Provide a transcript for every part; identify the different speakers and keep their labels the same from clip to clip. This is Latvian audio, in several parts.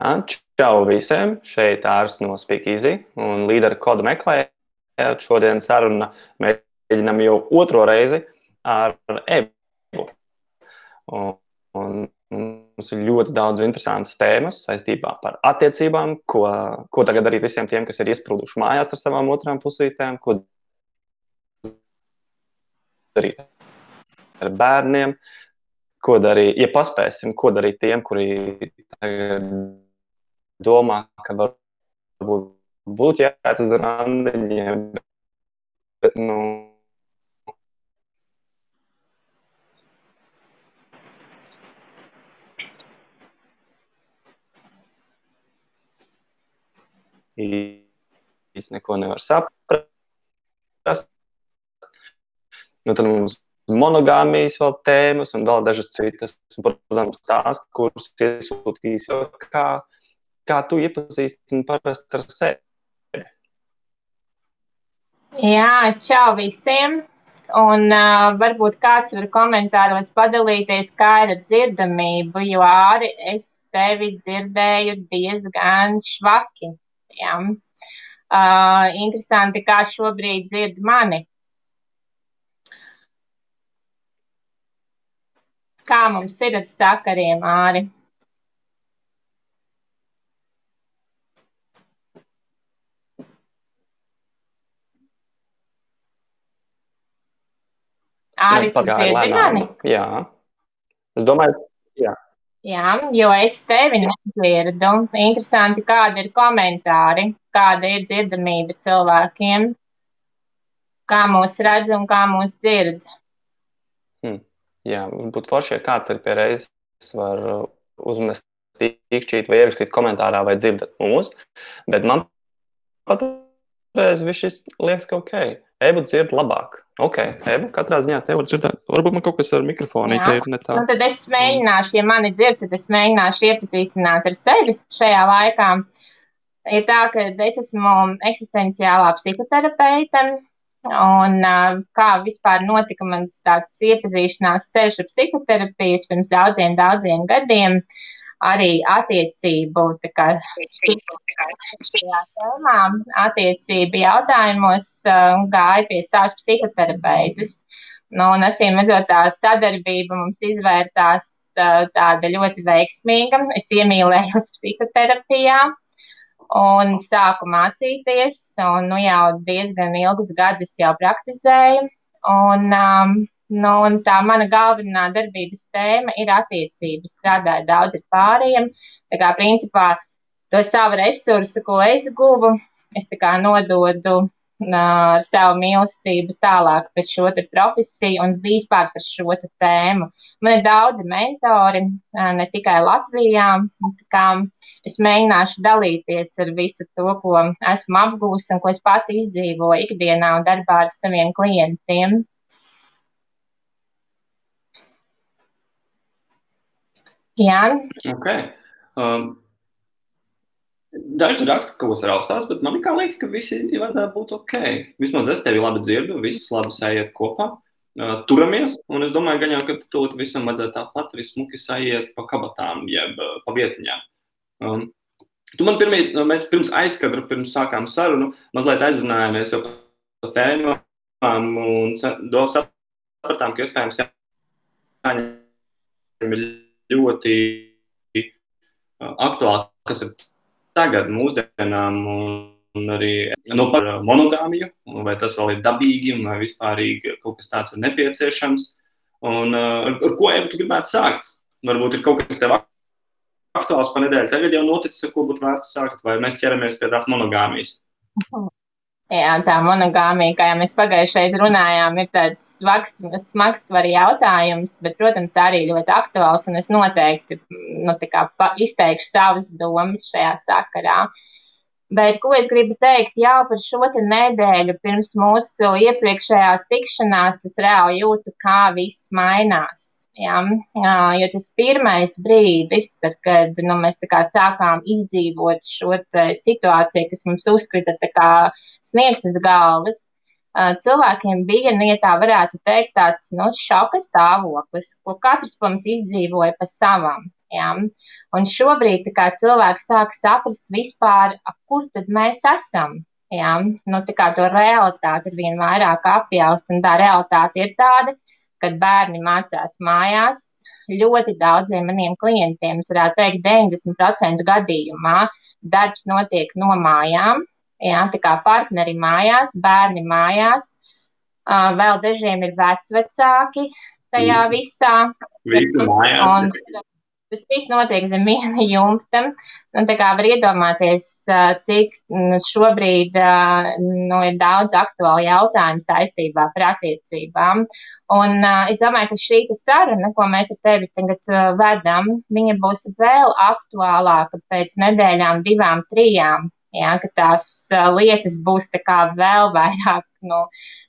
Speaker 1: Čau visiem! Šeit Ārs no Speakeasy un līdera kodu meklējot. Šodien saruna mēģinam jau otro reizi ar e-book. Un, un mums ir ļoti daudz interesantas tēmas saistībā par attiecībām, ko, ko tagad darīt visiem tiem, kas ir iesprūduši mājās ar savām otrām pusītēm, ko darīt ar bērniem, ko darīt, ja paspēsim, ko darīt tiem, kuri tagad domā, ka varbūt būtu jāiet uz randiņiem, bet, nu, īsti neko nevar saprast. Nu, tad mums monogāmijas vēl tēmas un vēl dažas citas, un, protams, tās, kuras iesūtīs, kā, kā tu iepazīstini parasti ar sevi.
Speaker 2: Jā, čau visiem! Un uh, varbūt kāds var komentāros padalīties, kā ir ar dzirdamību, jo arī es tevi dzirdēju diezgan švaki. Jā. Uh, interesanti, kā šobrīd dzird mani. Kā mums ir ar sakariem, Āri? Tu dzirdi mani?
Speaker 1: Jā. Es domāju, jā.
Speaker 2: Jā, jo es tevi nedzirdu. Interesanti, kādi ir komentāri, kāda ir dzirdamība cilvēkiem, kā mūs redz un kā mūs dzird.
Speaker 1: Hmm. Jā, būtu forši, ja kāds ir pie reizes var uzmest īkšķīt vai ierakstīt komentārā vai dzirdat mūs, bet man patreiz viss liekas, ka ok, Evu dzird labāk. Ok, Evu, katrā ziņā te var dzirdēt. Varbūt man kaut kas ar mikrofonu ir ne tā.
Speaker 2: Nu, tad es mēģināšu, ja mani dzird, tad es mēģināšu iepazīstināt ar sevi šajā laikā. Ir tā, ka es esmu eksistenciālā psihoterapeite, un uh, kā vispār notika mans tāds iepazīšanās ceļš ar psihoterapijas pirms daudziem, daudziem gadiem. Arī attiecību, kā tēmā, attiecību jautājumos uh, gāja pie savas psihoterapeitas. Nu, un acīm redzot, tā sadarbība mums izvērtās uh, tāda ļoti veiksmīga. Es iemīlējos psihoterapijā un sāku mācīties, un nu, jau diezgan ilgus gadus jau praktizēju. Un, um, nu, un tā mana galvenā darbības tēma ir attiecības. Strādāju daudz ar pārējiem. Tā kā principā to savu resursu, ko es guvu, es nododu ar savu mīlestību tālāk par šo profesiju un vispār par šo tēmu. Man ir daudzi mentori, ne tikai Latvijā. Es mēģināšu dalīties ar visu to, ko esmu apgūst un ko es pati izdzīvoju ikdienā un darbā ar saviem klientiem. Jā.
Speaker 1: Okay. Um, Daži raksta, ka kaut kas raustās, bet man liekas, ka visi vajadzētu būt ok. Vismaz es tevi labi dzirdu, viss labi sajiet kopā. Uh, turamies, un es domāju, jau, ka to visam vajadzētu tāpat arī smuki sajiet pa kabatām, jeb uh, pa vietiņām. Um, tu man pirmie, mēs pirms aizkadra, pirms sākām sarunu, mazliet aizrunājāmies jau par tēmām un sapratām, ka iespējams jāņem ļoti aktuāli, kas ir tagad, mūsdienām, un arī nu, par monogāmiju, vai tas vēl ir dabīgi, vai vispār kaut kas tāds ir nepieciešams. Un, ar, ar ko jau tu gribētu sākt? Varbūt ir kaut kas tev aktuāls pa nedēļu. Tagad jau noticis, ar ko būtu vērts sākt, vai mēs ķeramies pie tās monogāmijas.
Speaker 2: Jā, tā monogāmija, kā jau mēs pagājušajā runājām, ir tāds smags, smags jautājums, bet, protams, arī ļoti aktuāls. Es noteikti nu, kā, izteikšu savas domas šajā sakarā. Bet ko es gribu teikt jau par šo nedēļu, pirms mūsu iepriekšējās tikšanās, es reāli jūtu, kā viss mainās. Ja? Jo tas pirmais brīdis, tad, kad nu, mēs sākām izdzīvot šo situāciju, kas mums uzkrita kā sniegs uz galvas, cilvēkiem bija, nu, ja tā varētu teikt, tāds nu, šoka stāvoklis, ko katrs mums izdzīvoja pa savam. Ja? Un šobrīd kā, cilvēki sāk saprast vispār, kur tad mēs esam. Ja? Nu, tā kā to realitāti ir vien vairāk apjaust, un tā realitāte ir tāda, kad bērni mācās mājās. Ļoti daudziem maniem klientiem, varētu teikt, 90% gadījumā darbs notiek no mājām. Jā, tā kā partneri mājās, bērni mājās, vēl dažiem ir vecvecāki tajā mm. visā.
Speaker 3: Visi mājās.
Speaker 2: Un, Tas viss notiek zem viena jumta. Un tā kā var iedomāties, cik šobrīd nu, ir daudz aktuālu jautājumu saistībā par attiecībām. Un es domāju, ka šī saruna, ko mēs ar tevi tagad vedam, viņa būs vēl aktuālāka pēc nedēļām, divām, trijām. Ja, ka tās lietas būs vēl vairāk, nu,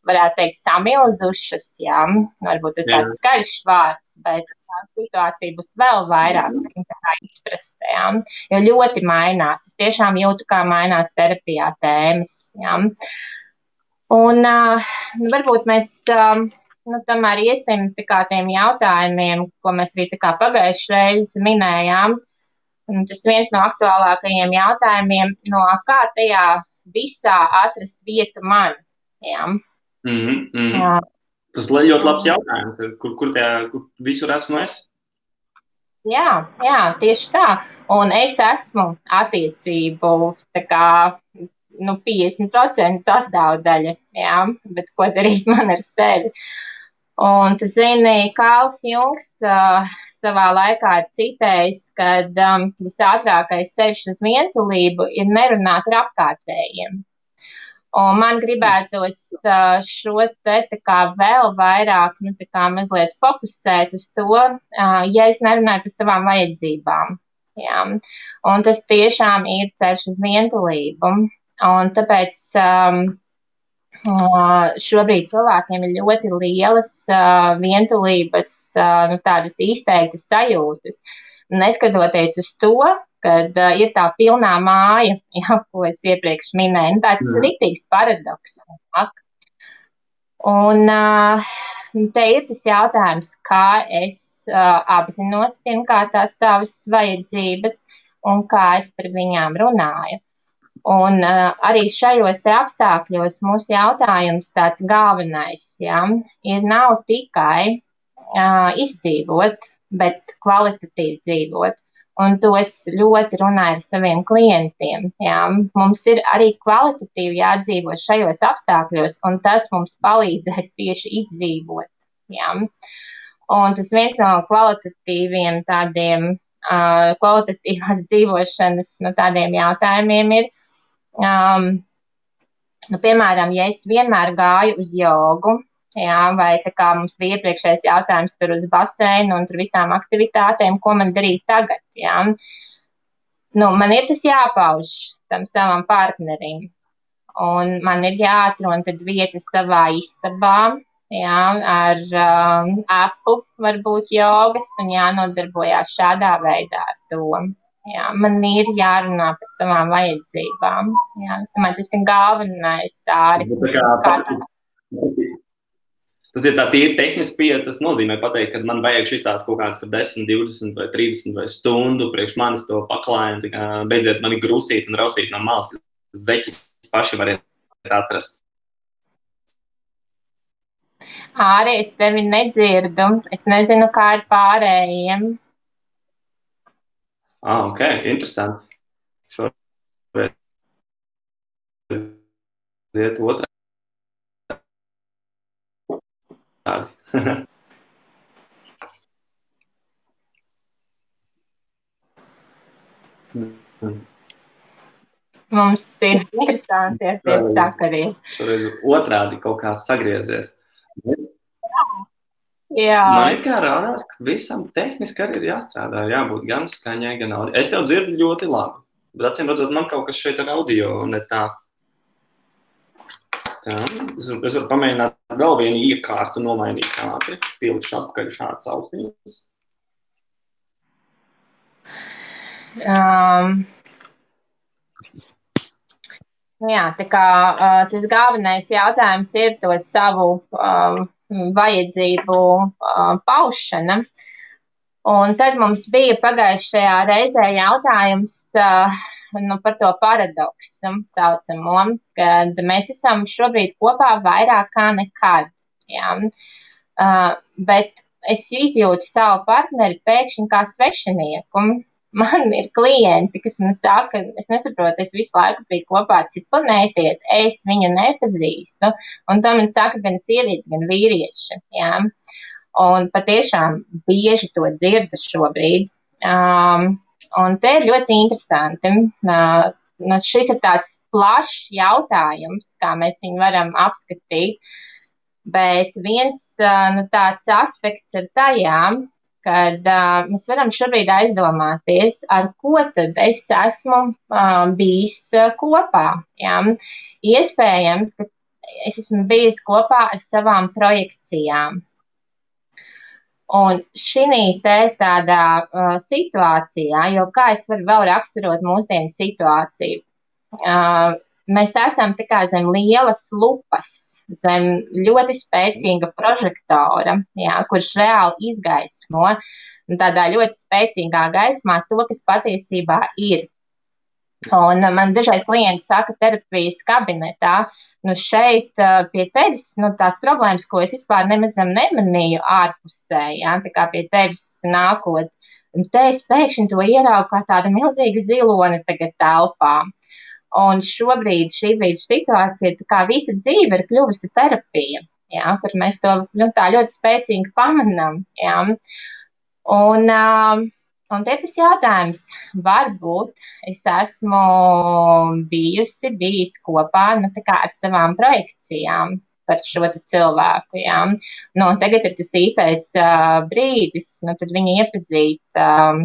Speaker 2: varētu teikt, samilzušas. Ja. Varbūt tas tāds skaļš vārds, bet tā situācija būs vēl vairāk izprasta. Ja. Jo ļoti mainās. Es tiešām jūtu, kā mainās terapijā tēmas. Ja. Un uh, varbūt mēs. Uh, nu, tomēr iesim pie tiem jautājumiem, ko mēs arī pagājušajā reizē minējām. Un tas viens no aktuālākajiem jautājumiem, no kā tajā visā atrast vietu man. Jā.
Speaker 3: Mm -hmm. Jā. Tas ir ļoti labs jautājums. Kur, kur, tajā, kur visur esmu es?
Speaker 2: Jā, jā, tieši tā. Un es esmu attiecību kā, nu, 50% sastāvdaļa. Jā, bet ko darīt man ar sevi? Un tu zini, Kāls Jungs uh, savā laikā ir citējis, ka um, visātrākais ceļš uz vientulību ir nerunāt ar apkārtējiem. Un man gribētos šo te kā vēl vairāk, nu, tā kā mazliet fokusēt uz to, ja es nerunāju par savām vajadzībām. Jā. Un tas tiešām ir ceļš uz vientulību. Un tāpēc um, šobrīd cilvēkiem ir ļoti lielas vientulības, nu, tādas izteiktas sajūtas. Neskatoties uz to, kad uh, ir tā pilnā māja, ja, ko es iepriekš minēju. Nu, tāds ir rītīgs paradoks. Un uh, te ir tas jautājums, kā es uh, apzinos pirmkārt tās savas vajadzības un kā es par viņām runāju. Un uh, arī šajos apstākļos mūsu jautājums tāds galvenais ja, ir nav tikai uh, izdzīvot, bet kvalitatīvi dzīvot. Un to es ļoti runāju ar saviem klientiem. Jā. Mums ir arī kvalitatīvi jādzīvo šajos apstākļos, un tas mums palīdzēs tieši izdzīvot. Jā. Un tas viens no kvalitatīviem tādiem, uh, kvalitatīvās dzīvošanas no tādiem jautājumiem ir, um, nu, piemēram, ja es vienmēr gāju uz jogu, Jā, vai tā kā mums bija iepriekšējais jautājums tur uz baseinu un tur visām aktivitātēm, ko man darīt tagad. Jā. Nu, man ir tas jāpauž tam savam partnerim. Un man ir jāatrod vieta savā istabā, jā, ar um, apu, varbūt jogas, un jānodarbojās šādā veidā ar to. Jā, man ir jārunā par savām vajadzībām. Jā, es domāju, tas ir galvenais āri.
Speaker 3: Nu, kā, kā, Tas ir tā tīri tehniski pieeja. Tas nozīmē, pateikt, ka man vajag šīs kaut kādas 10, 20 vai 30 vai stundu priekš manis to paklājienu. Beidziet mani grūstīt un raustīt no malas. Zeķis paši variet atrast.
Speaker 2: Arī es tevi nedzirdu. Es nezinu, kā ir pārējiem.
Speaker 3: Ah, ok, interesanti. Šoreiz iet otrā. tādi.
Speaker 2: Mums ir interesanti ar tiem sakariem.
Speaker 3: Šoreiz otrādi kaut kā sagriezies.
Speaker 2: Jā.
Speaker 3: Man ir kā rādās, ka visam tehniski arī ir jāstrādā. Jābūt gan skaņai, gan audio. Es tev dzirdu ļoti labi. Bet acīm redzot, man kaut kas šeit ar audio ne tā. Tā, es, es varu pamēģināt vēl vienu iekārtu nomainīt ātri, pielikšu apkaļ šādas austiņas.
Speaker 2: Um, jā, tā kā uh, tas galvenais jautājums ir to savu um, vajadzību uh, paušana. Un tad mums bija pagājušajā reizē jautājums uh, nu, par to paradoksu saucamo, kad mēs esam šobrīd kopā vairāk kā nekad. Ja? Uh, bet es izjūtu savu partneri pēkšņi kā svešinieku. Man ir klienti, kas man saka, es nesaprotu, es visu laiku biju kopā ar citu planētieti, es viņu nepazīstu. Un to man saka gan sievietes, gan vīrieši. Jā. Un patiešām bieži to dzirdu šobrīd. Um, un te ir ļoti interesanti. Uh, nu, šis ir tāds plašs jautājums, kā mēs viņu varam apskatīt. Bet viens nu, tāds aspekts ir tajā, kad uh, mēs varam šobrīd aizdomāties, ar ko tad es esmu uh, bijis kopā. Jā. Iespējams, ka es esmu bijis kopā ar savām projekcijām. Un šī te tādā uh, situācijā, jo kā es varu vēl raksturot mūsdienu situāciju, uh, mēs esam tikai zem lielas lupas, zem ļoti spēcīga prožektora, jā, kurš reāli izgaismo tādā ļoti spēcīgā gaismā to, kas patiesībā ir. Un man dažreiz klienti saka, terapijas kabinetā, nu šeit pie tevis, nu tās problēmas, ko es vispār nemazam nemanīju ārpusē, jā, tā kā pie tevis nākot, un te es pēkšņi to ieraugu kā tāda milzīga ziloni tagad telpā. Un šobrīd šī brīža situācija, kā visa dzīve ir kļuvusi terapija, jā, kur mēs to nu, ļoti spēcīgi pamanām. Jā. Un, un te tas jautājums, varbūt es esmu bijusi, bijis kopā nu, ar savām projekcijām par šo cilvēku. Jā. Nu, tagad ir tas īstais uh, brīdis, nu, tad viņu iepazīt uh,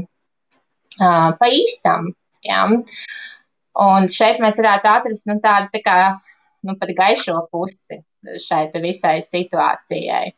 Speaker 2: uh, pa īstam. Jā. Un šeit mēs varētu atrast nu, tādu tā kā nu, pat gaišo pusi šai visai situācijai.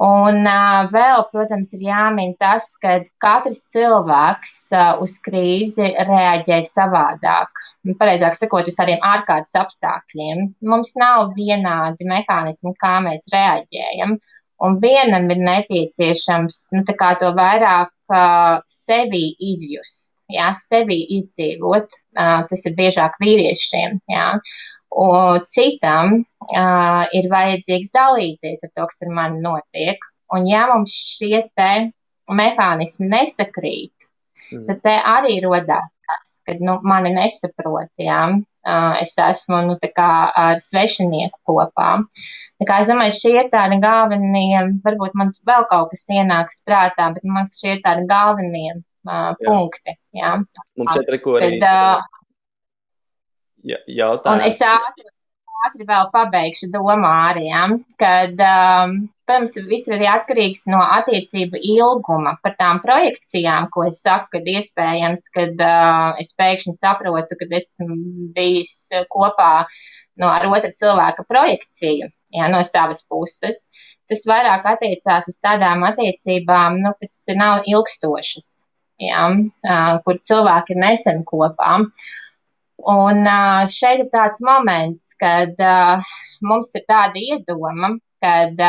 Speaker 2: Un uh, vēl, protams, ir jāmin tas, ka katrs cilvēks uh, uz krīzi reaģē savādāk. Pareizāk sakot, uz tādiem ārkārtas apstākļiem. Mums nav vienādi mehānismi, kā mēs reaģējam. Un vienam ir nepieciešams nu, to vairāk uh, sevi izjust jā, sevi izdzīvot. Tas ir biežāk vīriešiem. Jā. Un citam uh, ir vajadzīgs dalīties ar to, kas ar mani notiek. Un ja mums šie te mehānismi nesakrīt, mm. tad te arī rodās tas, ka nu, mani nesaprot. Jā. Uh, es esmu nu, ar svešinieku kopā. Kā es domāju, šie ir tādi galvenie, varbūt man vēl kaut kas ienāks prātā, bet man šie ir tādi galvenie uh, punkti. Jā.
Speaker 1: Mums šeit ir arī
Speaker 2: uh,
Speaker 1: jautājums.
Speaker 2: Un es ātri, ātri vēl pabeigšu domu arī, ja, kad, um, protams, viss ir arī atkarīgs no attiecību ilguma. Par tām projekcijām, ko es saku, kad iespējams, kad uh, es pēkšņi saprotu, kad esmu bijis kopā no, ar otra cilvēka projekciju. Jā, no savas puses. Tas vairāk attiecās uz tādām attiecībām, nu, kas nav ilgstošas ja, kur cilvēki ir nesen kopā. Un šeit ir tāds moments, kad mums ir tāda iedoma, kad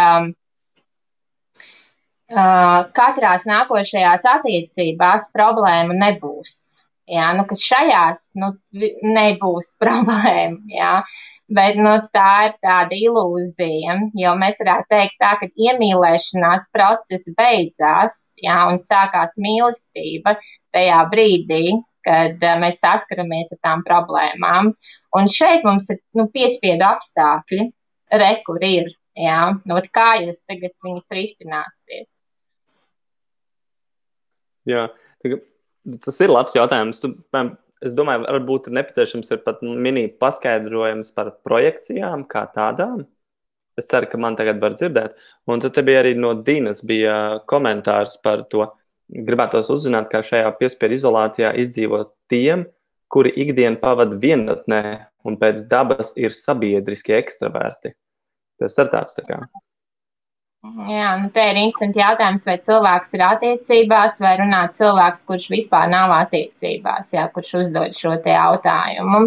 Speaker 2: katrās nākošajās attiecībās problēma nebūs. Jā, nu, ka šajās nu, nebūs problēma. Jā. Bet nu, tā ir tāda ilūzija, jo mēs varētu teikt, tā, ka iemīlēšanās process beidzās jā, un sākās mīlestība tajā brīdī, kad uh, mēs saskaramies ar tām problēmām. Un šeit mums ir nu, piespiedu apstākļi, re, kur ir. Jā, nu, kā jūs tagad viņus risināsiet?
Speaker 1: Jā, tas ir labs jautājums. Tu, es domāju, varbūt ir nepieciešams ir pat mini paskaidrojums par projekcijām kā tādām. Es ceru, ka man tagad var dzirdēt. Un tad bija arī no Dīnas bija komentārs par to. Gribētos uzzināt, kā šajā piespiedu izolācijā izdzīvot tiem, kuri ikdienu pavada vienatnē un pēc dabas ir sabiedriski ekstraverti. Tas ir tāds tā kā.
Speaker 2: Jā, nu te ir interesanti jautājums, vai cilvēks ir attiecībās, vai runā cilvēks, kurš vispār nav attiecībās, jā, kurš uzdod šo te jautājumu.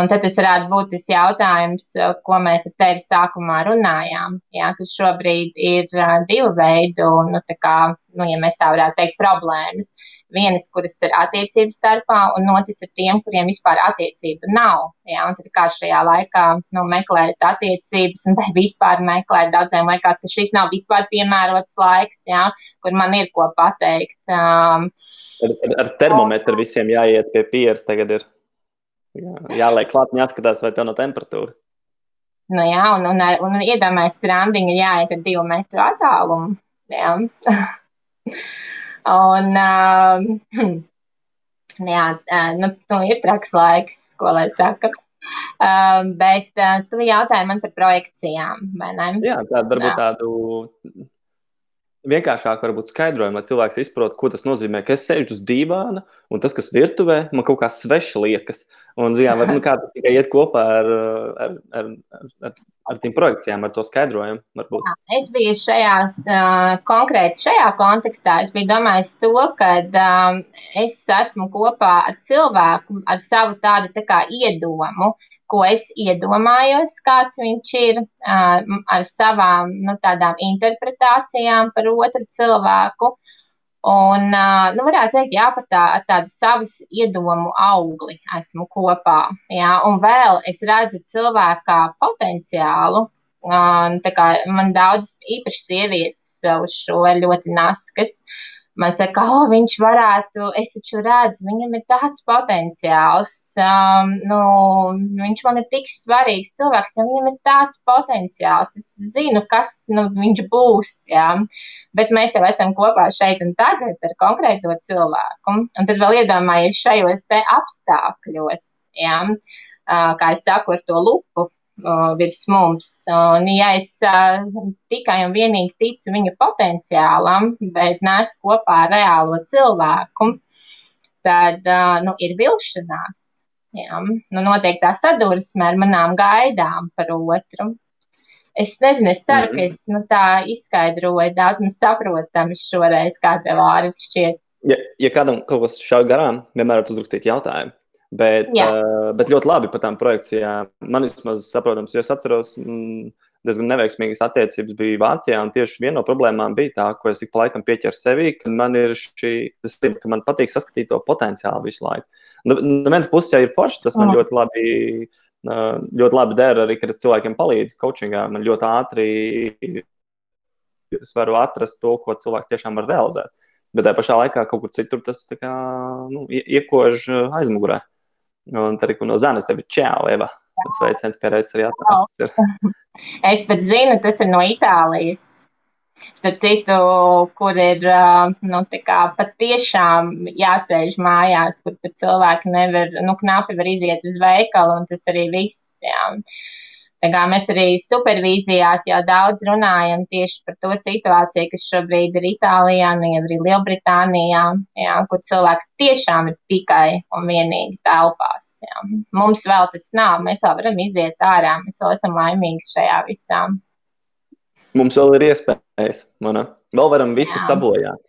Speaker 2: Un tad tas varētu būt tas jautājums, ko mēs ar tevi sākumā runājām, jā, ka šobrīd ir divu veidu, nu tā kā nu, ja mēs tā varētu teikt, problēmas. Vienas, kuras ir attiecību starpā, un otrs ir tiem, kuriem vispār attiecība nav. Ja? Un tad kā šajā laikā nu, meklēt attiecības, vai vispār meklēt, daudziem liekas, ka šis nav vispār piemērots laiks, ja? kur man ir ko pateikt. Um,
Speaker 1: ar, ar, ar termometru visiem jāiet pie pieres tagad ir. Jā, jāliek klāt, jāskatās, vai tev no temperatūra.
Speaker 2: Nu, jā, un, un, un, un iedomājieties, randiņa jāiet ar divu metru attālumu. Jā. un, uh, jā, nu, nu, ir traks laiks, ko lai saka. Uh, bet uh, tu jautāji man par projekcijām, vai ne?
Speaker 1: Jā, tādu varbūt tādu vienkāršāk varbūt skaidrojumu, lai cilvēks izprotu, ko tas nozīmē. Ka es sēžu uz dīvāna, un tas, kas virtuvē, man kaut kā sveši liekas. Un, zinām, var, nu, kā tas tikai iet kopā ar, ar, ar, ar, ar tiem projekcijām, ar to skaidrojumu. Varbūt.
Speaker 2: Jā, es biju šajā, uh, konkrēti šajā kontekstā, es biju domājis to, ka um, es esmu kopā ar cilvēku, ar savu tādu tā kā iedomu, ko es iedomājos, kāds viņš ir, ar savām nu, tādām interpretācijām par otru cilvēku. Un, nu, varētu teikt, jā, par tā, tādu savas iedomu augli esmu kopā. Jā, un vēl es redzu cilvēkā potenciālu. Tā kā man daudzas īpaši sievietes uz šo ļoti naskas. Uh, Man saka, oh, viņš varētu, es taču redzu, viņam ir tāds potenciāls, um, nu, viņš man ir tik svarīgs cilvēks, ja viņam ir tāds potenciāls, es zinu, kas nu, viņš būs, jā. Bet mēs jau esam kopā šeit un tagad ar konkrēto cilvēku. Un tad vēl iedomājies šajos te apstākļos, jā, uh, kā es saku, ar to lupu virs mums. Un, ja es tikai un vienīgi ticu viņu potenciālam, bet nesu kopā ar reālo cilvēku, tad nu, ir vilšanās. Jā, nu, noteikti tā sadursme ar manām gaidām par otru. Es nezinu, es ceru, mm -hmm. ka es nu, tā izskaidroju daudz maz saprotami šoreiz, kā tev ārsts šķiet.
Speaker 1: Ja, ja kādam kaut kas šādi garām, vienmēr uzrakstīt jautājumu. Bet, uh, bet ļoti labi par tām projekcijām. Man vismaz saprotams, jo es atceros, mm, diezgan neveiksmīgas attiecības bija Vācijā. Un tieši viena no problēmām bija tā, ko es ik pa laikam pieķeru sevī, ka man ir šī, tas, ka man patīk saskatīt to potenciālu visu laiku. No, no vienas puses, ja ir forši, tas man mm. ļoti labi. Ļoti labi dara arī, kad es cilvēkiem palīdzu coachingā. Man ļoti ātri es varu atrast to, ko cilvēks tiešām var realizēt. Bet tajā pašā laikā kaut kur citur tas kā, nu, iekož aizmugurē. Un tad, no Zanes tev ir čau, Eva. Tas veiciens pie reizes arī atnācis.
Speaker 2: Es pat zinu, tas ir no Itālijas. Starp citu, kur ir nu, patiešām jāsēž mājās, kur pat cilvēki nevar, nu, knapi var iziet uz veikalu, un tas arī viss. Jā. Mēs arī supervīzijās jau daudz runājam tieši par to situāciju, kas šobrīd ir Itālijā, nu jau arī Lielbritānijā, jā, kur cilvēki tiešām ir tikai un vienīgi telpās. Jā. Mums vēl tas nav, mēs vēl varam iziet ārā, mēs vēl esam laimīgi šajā visā.
Speaker 1: Mums vēl ir iespējas, mana. Vēl varam visu jā. sabojāt.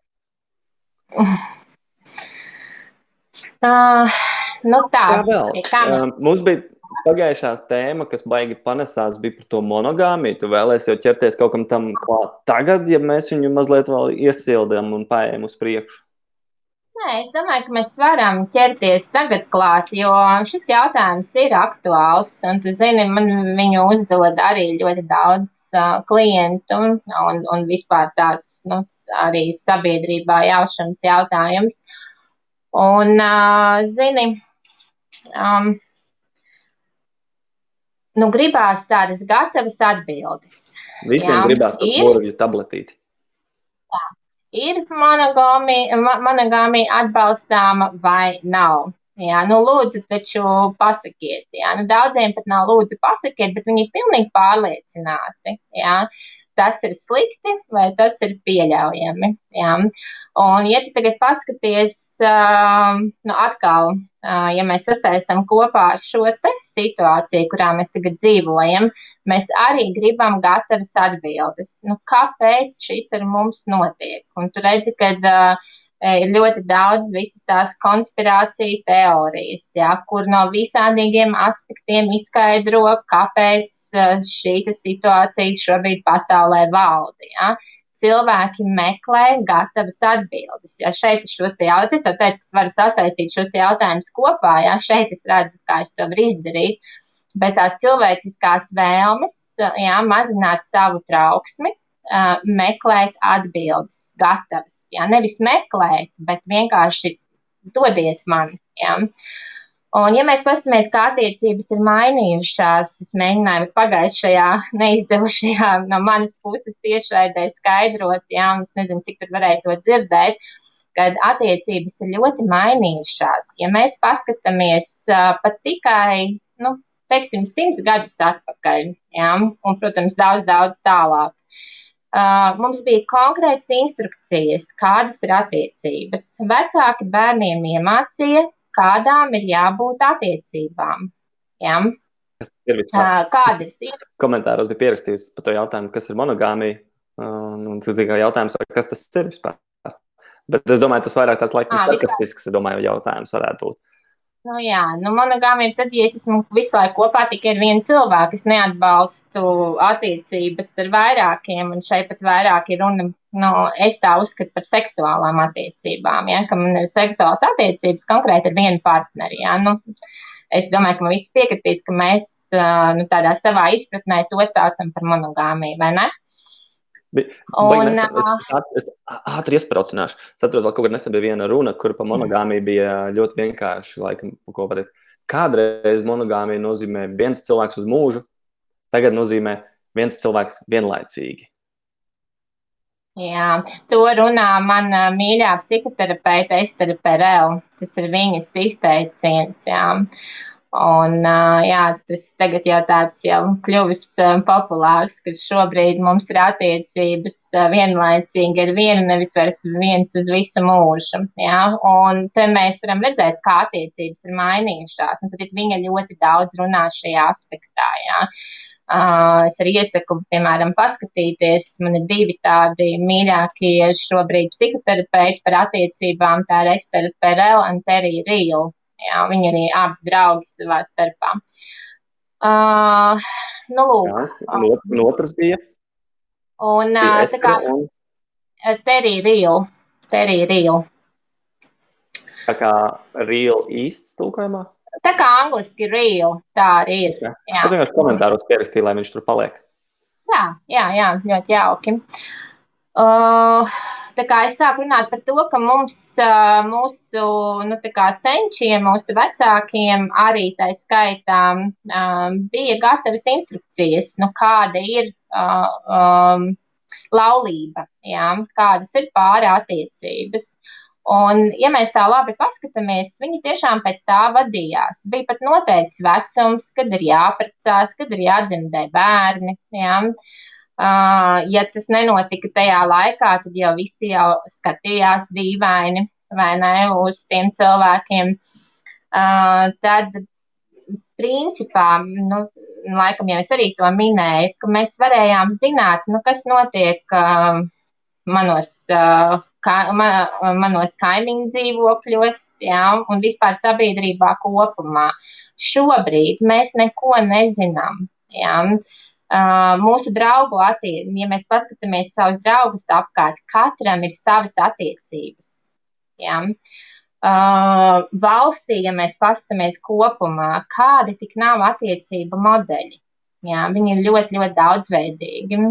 Speaker 2: Uh, nu tā,
Speaker 1: kā vēl? Kā mēs... uh, mums bija Pagājušās tēma, kas baigi panesās, bija par to monogāmiju. Tu vēlēsies jau ķerties kaut kam tam klāt tagad, ja mēs viņu mazliet vēl iesildām un pājām uz priekšu.
Speaker 2: Nē, es domāju, ka mēs varam ķerties tagad klāt, jo šis jautājums ir aktuāls. Un, tu zini, man viņu uzdod arī ļoti daudz uh, klientu un, un, vispār tāds nu, arī sabiedrībā jaušanas jautājums. Un, uh, zini, um, nu, gribās tādas gatavas atbildes.
Speaker 1: Visiem jā, gribās to porvju tabletīti.
Speaker 2: Jā. Ir monogāmija atbalstāma vai nav? Jā, nu, lūdzu, taču pasakiet. Jā. Nu, daudziem pat nav lūdzu pasakiet, bet viņi ir pilnīgi pārliecināti. Jā tas ir slikti vai tas ir pieļaujami. Ja? Un, ja tu tagad paskaties, nu, atkal, ja mēs sasaistām kopā ar šo situāciju, kurā mēs tagad dzīvojam, mēs arī gribam gatavas atbildes. Nu, kāpēc šis ar mums notiek? Un tu redzi, ka uh, ir ļoti daudz visas tās konspirācija teorijas, ja, kur no visādīgiem aspektiem izskaidro, kāpēc šī situācija šobrīd pasaulē valda. Ja. cilvēki meklē gatavas atbildes. Ja šeit ir šos jautājumus, ka es varu sasaistīt šos jautājumus kopā, ja šeit es redzu, kā es to varu izdarīt. Bez tās cilvēciskās vēlmes, jā, mazināt savu trauksmi, meklēt atbildes, gatavas. Jā, nevis meklēt, bet vienkārši dodiet man. Jā. Un, ja mēs paskatāmies, kā attiecības ir mainījušās, es mēģināju pagājušajā neizdevušajā no manas puses tiešraidē skaidrot, jā, un es nezinu, cik tur varēja to dzirdēt, kad attiecības ir ļoti mainījušās. Ja mēs paskatāmies uh, pat tikai, nu, teiksim, simts gadus atpakaļ, jā, un, protams, daudz, daudz tālāk. Uh, mums bija konkrētas instrukcijas, kādas ir attiecības. Vecāki bērniem iemācīja, kādām ir jābūt attiecībām. Ja?
Speaker 1: Ir? Kādas ir? Komentāros bija pierakstījusi par to jautājumu, kas ir monogāmija. Un tas ir jautājums, kas tas ir vispār. Bet es domāju, tas vairāk tāds laikam domāju, jautājums varētu būt.
Speaker 2: Nu, jā, nu, monogāmija ir tad, ja es esmu visu laiku kopā tikai ar vienu cilvēku. Es neatbalstu attiecības ar vairākiem, un šeit pat vairāk ir runa, nu, es tā uzskatu par seksuālām attiecībām, ja, ka man ir seksuāls attiecības konkrēti ar vienu partneri, ja, nu, es domāju, ka man visi piekritīs, ka mēs, nu, tādā savā izpratnē to saucam par monogāmiju, vai ne? Uh,
Speaker 1: Un, es, ātri iesprācināšu. Es atceros, ka kaut kad nesen bija viena runa, kur par monogāmiju bija ļoti vienkārši. Laikam, ko pateic. Kādreiz monogāmija nozīmē viens cilvēks uz mūžu, tagad nozīmē viens cilvēks vienlaicīgi.
Speaker 2: Jā, to runā mana mīļā psihoterapeite Estere Perel. Tas ir viņas izteiciens. Jā. Un, jā, tas tagad jau tāds jau kļuvis populārs, ka šobrīd mums ir attiecības vienlaicīgi ar vienu, nevis vairs viens uz visu mūžu. Jā, un te mēs varam redzēt, kā attiecības ir mainījušās, un tad viņa ļoti daudz runā šajā aspektā. Jā. Es arī iesaku, piemēram, paskatīties. Man ir divi tādi mīļākie šobrīd psihoterapeiti par attiecībām. Tā ir Estera Perel un Terija Rīla. Jā, viņi arī abi draugi savā starpā. Uh, nu, lūk. Jā,
Speaker 1: un otrs bija?
Speaker 2: Un uh, tā kā un... Terija Rīla. Terija Rīla.
Speaker 1: Tā kā real īsts tulkojumā?
Speaker 2: Tā kā angliski real, tā arī ir. Jā. Jā.
Speaker 1: Es vienkārši komentāros pierakstīju, lai viņš tur paliek.
Speaker 2: Jā, jā, jā ļoti jauki. Uh, Tā kā es sāku runāt par to, ka mums, mūsu nu, senčiem, mūsu vecākiem arī tā skaitā bija gatavas instrukcijas, nu, kāda ir um, laulība, jā, kādas ir pāri attiecības. Un, ja mēs tā labi paskatāmies, viņi tiešām pēc tā vadījās. Bija pat noteikts vecums, kad ir jāprecās, kad ir jādzimdē bērni. Jā. Uh, Uh, ja tas nenotika tajā laikā, tad jau visi jau skatījās dīvaini vai ne uz tiem cilvēkiem. Tad, principā, nu, laikam jau es arī to minēju, ka mēs varējām zināt, nu, kas notiek manos, ka, man, manos kaimiņu dzīvokļos, jā, un vispār sabiedrībā kopumā. Šobrīd mēs neko nezinām. Jā. Uh, mūsu draugu attiecības, ja mēs paskatāmies savus draugus apkārt, katram ir savas attiecības. Ja? Uh, valstī, ja mēs paskatāmies kopumā, kādi tik nav attiecību modeļi. Ja? Viņi ir ļoti, ļoti daudzveidīgi.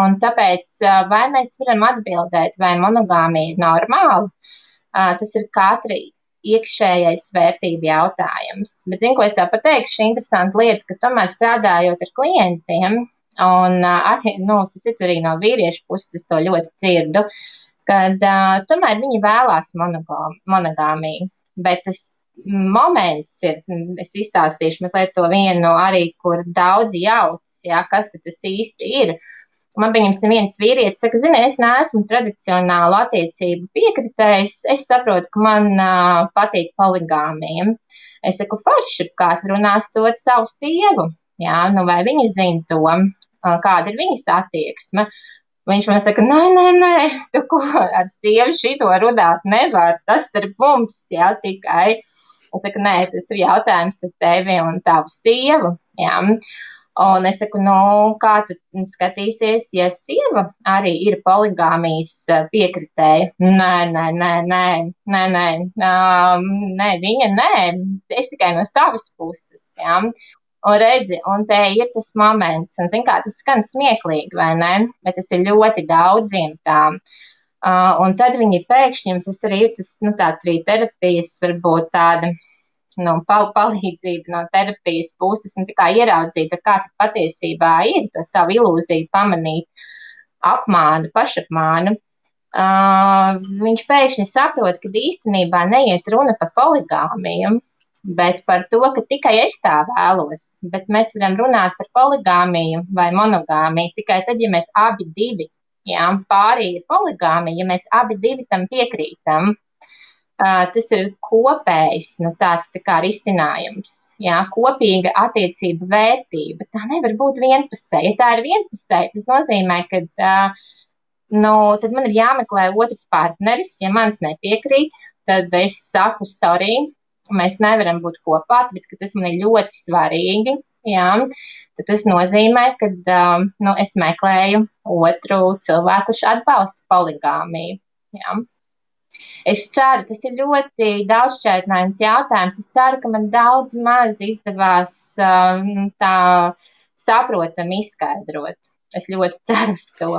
Speaker 2: Un tāpēc, uh, vai mēs varam atbildēt, vai monogāmija ir normāla, uh, tas ir katra iekšējais vērtību jautājums. Bet, zinu, ko es tāpat teikšu, šī interesanta lieta, ka tomēr strādājot ar klientiem, un arī, nu, citu arī no vīriešu puses to ļoti dzirdu, kad uh, tomēr viņi vēlās monogāmiju. Bet tas moments ir, es izstāstīšu mazliet to vienu arī, kur daudzi jauc, jā, kas tas īsti ir. Uh, Man pieņemsim, viens vīrietis saka, zini, es neesmu tradicionālu attiecību piekritējis, es saprotu, ka man uh, patīk poligāmija. Es saku, forši, kā tu runās to ar savu sievu, jā, nu vai viņa zina to, uh, kāda ir viņas attieksme. Viņš man saka, nē, nē, nē, tu ko ar sievu šito runāt nevar, tas starp mums, jā, tikai. Es saku, nē, tas ir jautājums ar tevi un tavu sievu, jā. Un es saku, nu, kā tu skatīsies, ja sieva arī ir poligāmijas piekritēja? Nē, nē, nē, nē, nē, nē, um, nē viņa nē, es tikai no savas puses. Ja? Un redzi, un te ir tas moments, un zin kā, tas skan smieklīgi, vai ne? Bet tas ir ļoti daudziem tām. Uh, un tad viņi pēkšņi, tas arī ir tas, nu, tāds arī terapijas, varbūt tāda nu, pal palīdzību no terapijas puses un kā ieraudzīt, kā patiesībā ir to savu ilūziju pamanīt, apmānu, pašapmānu. Uh, viņš pēkšņi saprot, ka īstenībā neiet runa par poligāmiju, bet par to, ka tikai es tā vēlos. Bet mēs varam runāt par poligāmiju vai monogāmiju tikai tad, ja mēs abi divi, jā, pārī ir poligāmija, ja mēs abi divi tam piekrītam tas ir kopējs, nu, tāds tā kā risinājums, jā, kopīga attiecība vērtība. Tā nevar būt vienpusēja. Ja tā ir vienpusēja, tas nozīmē, ka, nu, tad man ir jāmeklē otrs partneris. Ja mans nepiekrīt, tad es saku, sorry, mēs nevaram būt kopā, tāpēc, tas man ir ļoti svarīgi. Jā, tad tas nozīmē, ka nu, es meklēju otru cilvēku, kurš atbalsta poligāmiju. Jā. Es ceru, tas ir ļoti daudzšķaitnēns jautājums. Es ceru, ka man daudz maz izdevās um, tā saprotam izskaidrot. Es ļoti ceru uz to.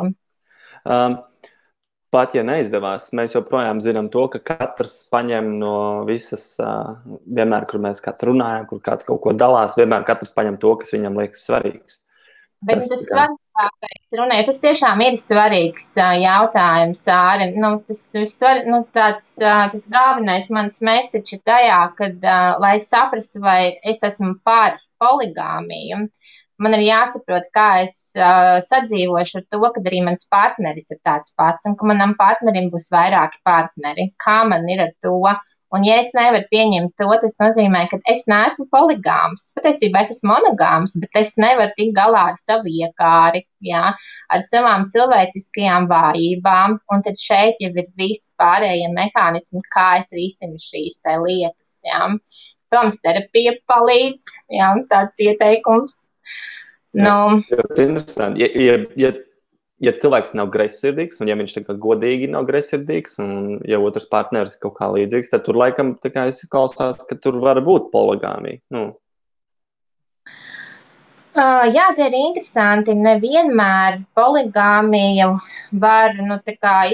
Speaker 1: Um, pat ja neizdevās, mēs joprojām zinām to, ka katrs paņem no visas, uh, vienmēr, kur mēs kāds runājam, kur kāds kaut ko dalās, vienmēr katrs paņem to, kas viņam liekas svarīgs.
Speaker 2: Bet tas, tas svarīgākais runē, tas tiešām ir svarīgs jautājums, Āri. Nu, tas, visvar, nu, tāds, tas galvenais mans message ir tajā, kad, lai saprastu, vai es esmu par poligāmiju, man ir jāsaprot, kā es uh, sadzīvošu ar to, ka arī mans partneris ir tāds pats un ka manam partnerim būs vairāki partneri. Kā man ir ar to? Un, ja es nevaru pieņemt to, tas nozīmē, ka es neesmu poligāms. Patiesībā es esmu monogāms, bet es nevaru tikt galā ar savu iekāri, jā, ar savām cilvēciskajām vājībām. Un tad šeit jau ir visi pārējie mehānismi, kā es risinu šīs lietas. Jā. Protams, terapija palīdz, jā, tāds ieteikums.
Speaker 1: Nu, jā, interesanti. Ja, ja, ja ja cilvēks nav greizsirdīgs, un ja viņš tā kā godīgi nav greizsirdīgs, un ja otrs partneris kaut kā līdzīgs, tad tur laikam tā kā izklausās, ka tur var būt poligāmija. Nu.
Speaker 2: Uh, jā, tie ir interesanti. Nevienmēr poligāmiju var nu,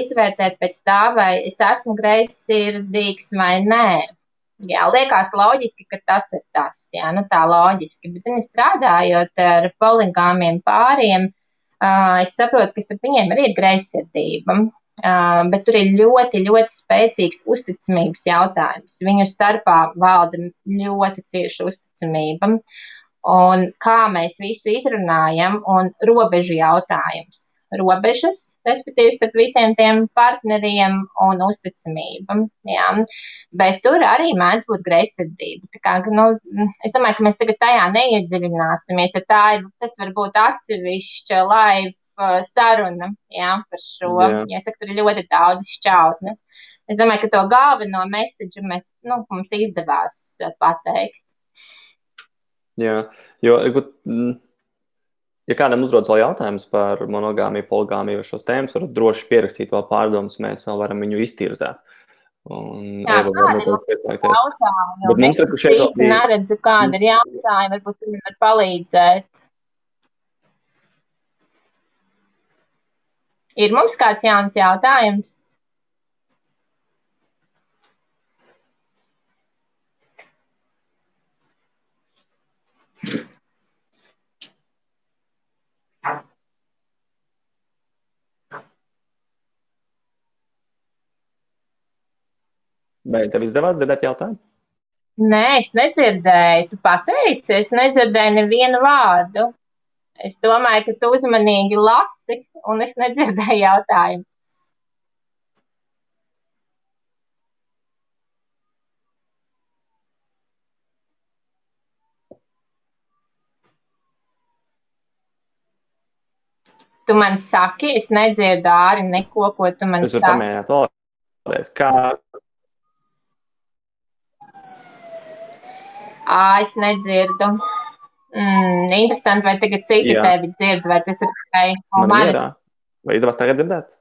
Speaker 2: izvērtēt pēc tā, vai es esmu greizsirdīgs vai nē. Jā, liekas loģiski, ka tas ir tas. Jā, nu tā loģiski. Bet, zini, strādājot ar poligāmiem pāriem, uh, Es saprotu, ka starp viņiem arī ir greizsirdība, bet tur ir ļoti, ļoti spēcīgs uzticamības jautājums. Viņu starpā valda ļoti cieša uzticamība. Un kā mēs visu izrunājam, un robežu jautājums robežas, respektīvi, starp visiem tiem partneriem un uzticamība. Jā. Bet tur arī mēdz būt greizsirdība. Kā, nu, es domāju, ka mēs tagad tajā neiedziļināsimies, ja tā ir, tas var būt atsevišķa live uh, saruna jā, par šo. Jā. Es saku, tur ir ļoti daudz šķautnes. Es domāju, ka to galveno message mēs, nu, mums izdevās uh, pateikt.
Speaker 1: Jā, jo, Ja kādam uzrodas vēl jautājums par monogāmiju, poligāmiju, šos tēmas, varat droši pierakstīt vēl pārdomas, mēs vēl varam viņu iztirzēt. Un,
Speaker 2: Jā, Eva, kādi ir jautājumi? Bet mums ir šeit īsti bija... neredzu, kāda ir jautājumi, varbūt viņi var palīdzēt. Ir mums kāds jauns jautājums?
Speaker 1: Vai tev izdevās dzirdēt jautājumu?
Speaker 2: Nē, es nedzirdēju. Tu pateici, es nedzirdēju nevienu vārdu. Es domāju, ka tu uzmanīgi lasi, un es nedzirdēju jautājumu. Tu man saki, es nedzirdu āri neko, ko tu man
Speaker 1: saki. Es varu pamēģināt vēlreiz. Kā,
Speaker 2: Ā, es nedzirdu. Mm, interesanti, vai tagad citi
Speaker 1: Jā.
Speaker 2: tevi dzird, vai tas ir tikai no
Speaker 1: Man
Speaker 2: manis?
Speaker 1: Vai izdevās tagad dzirdēt?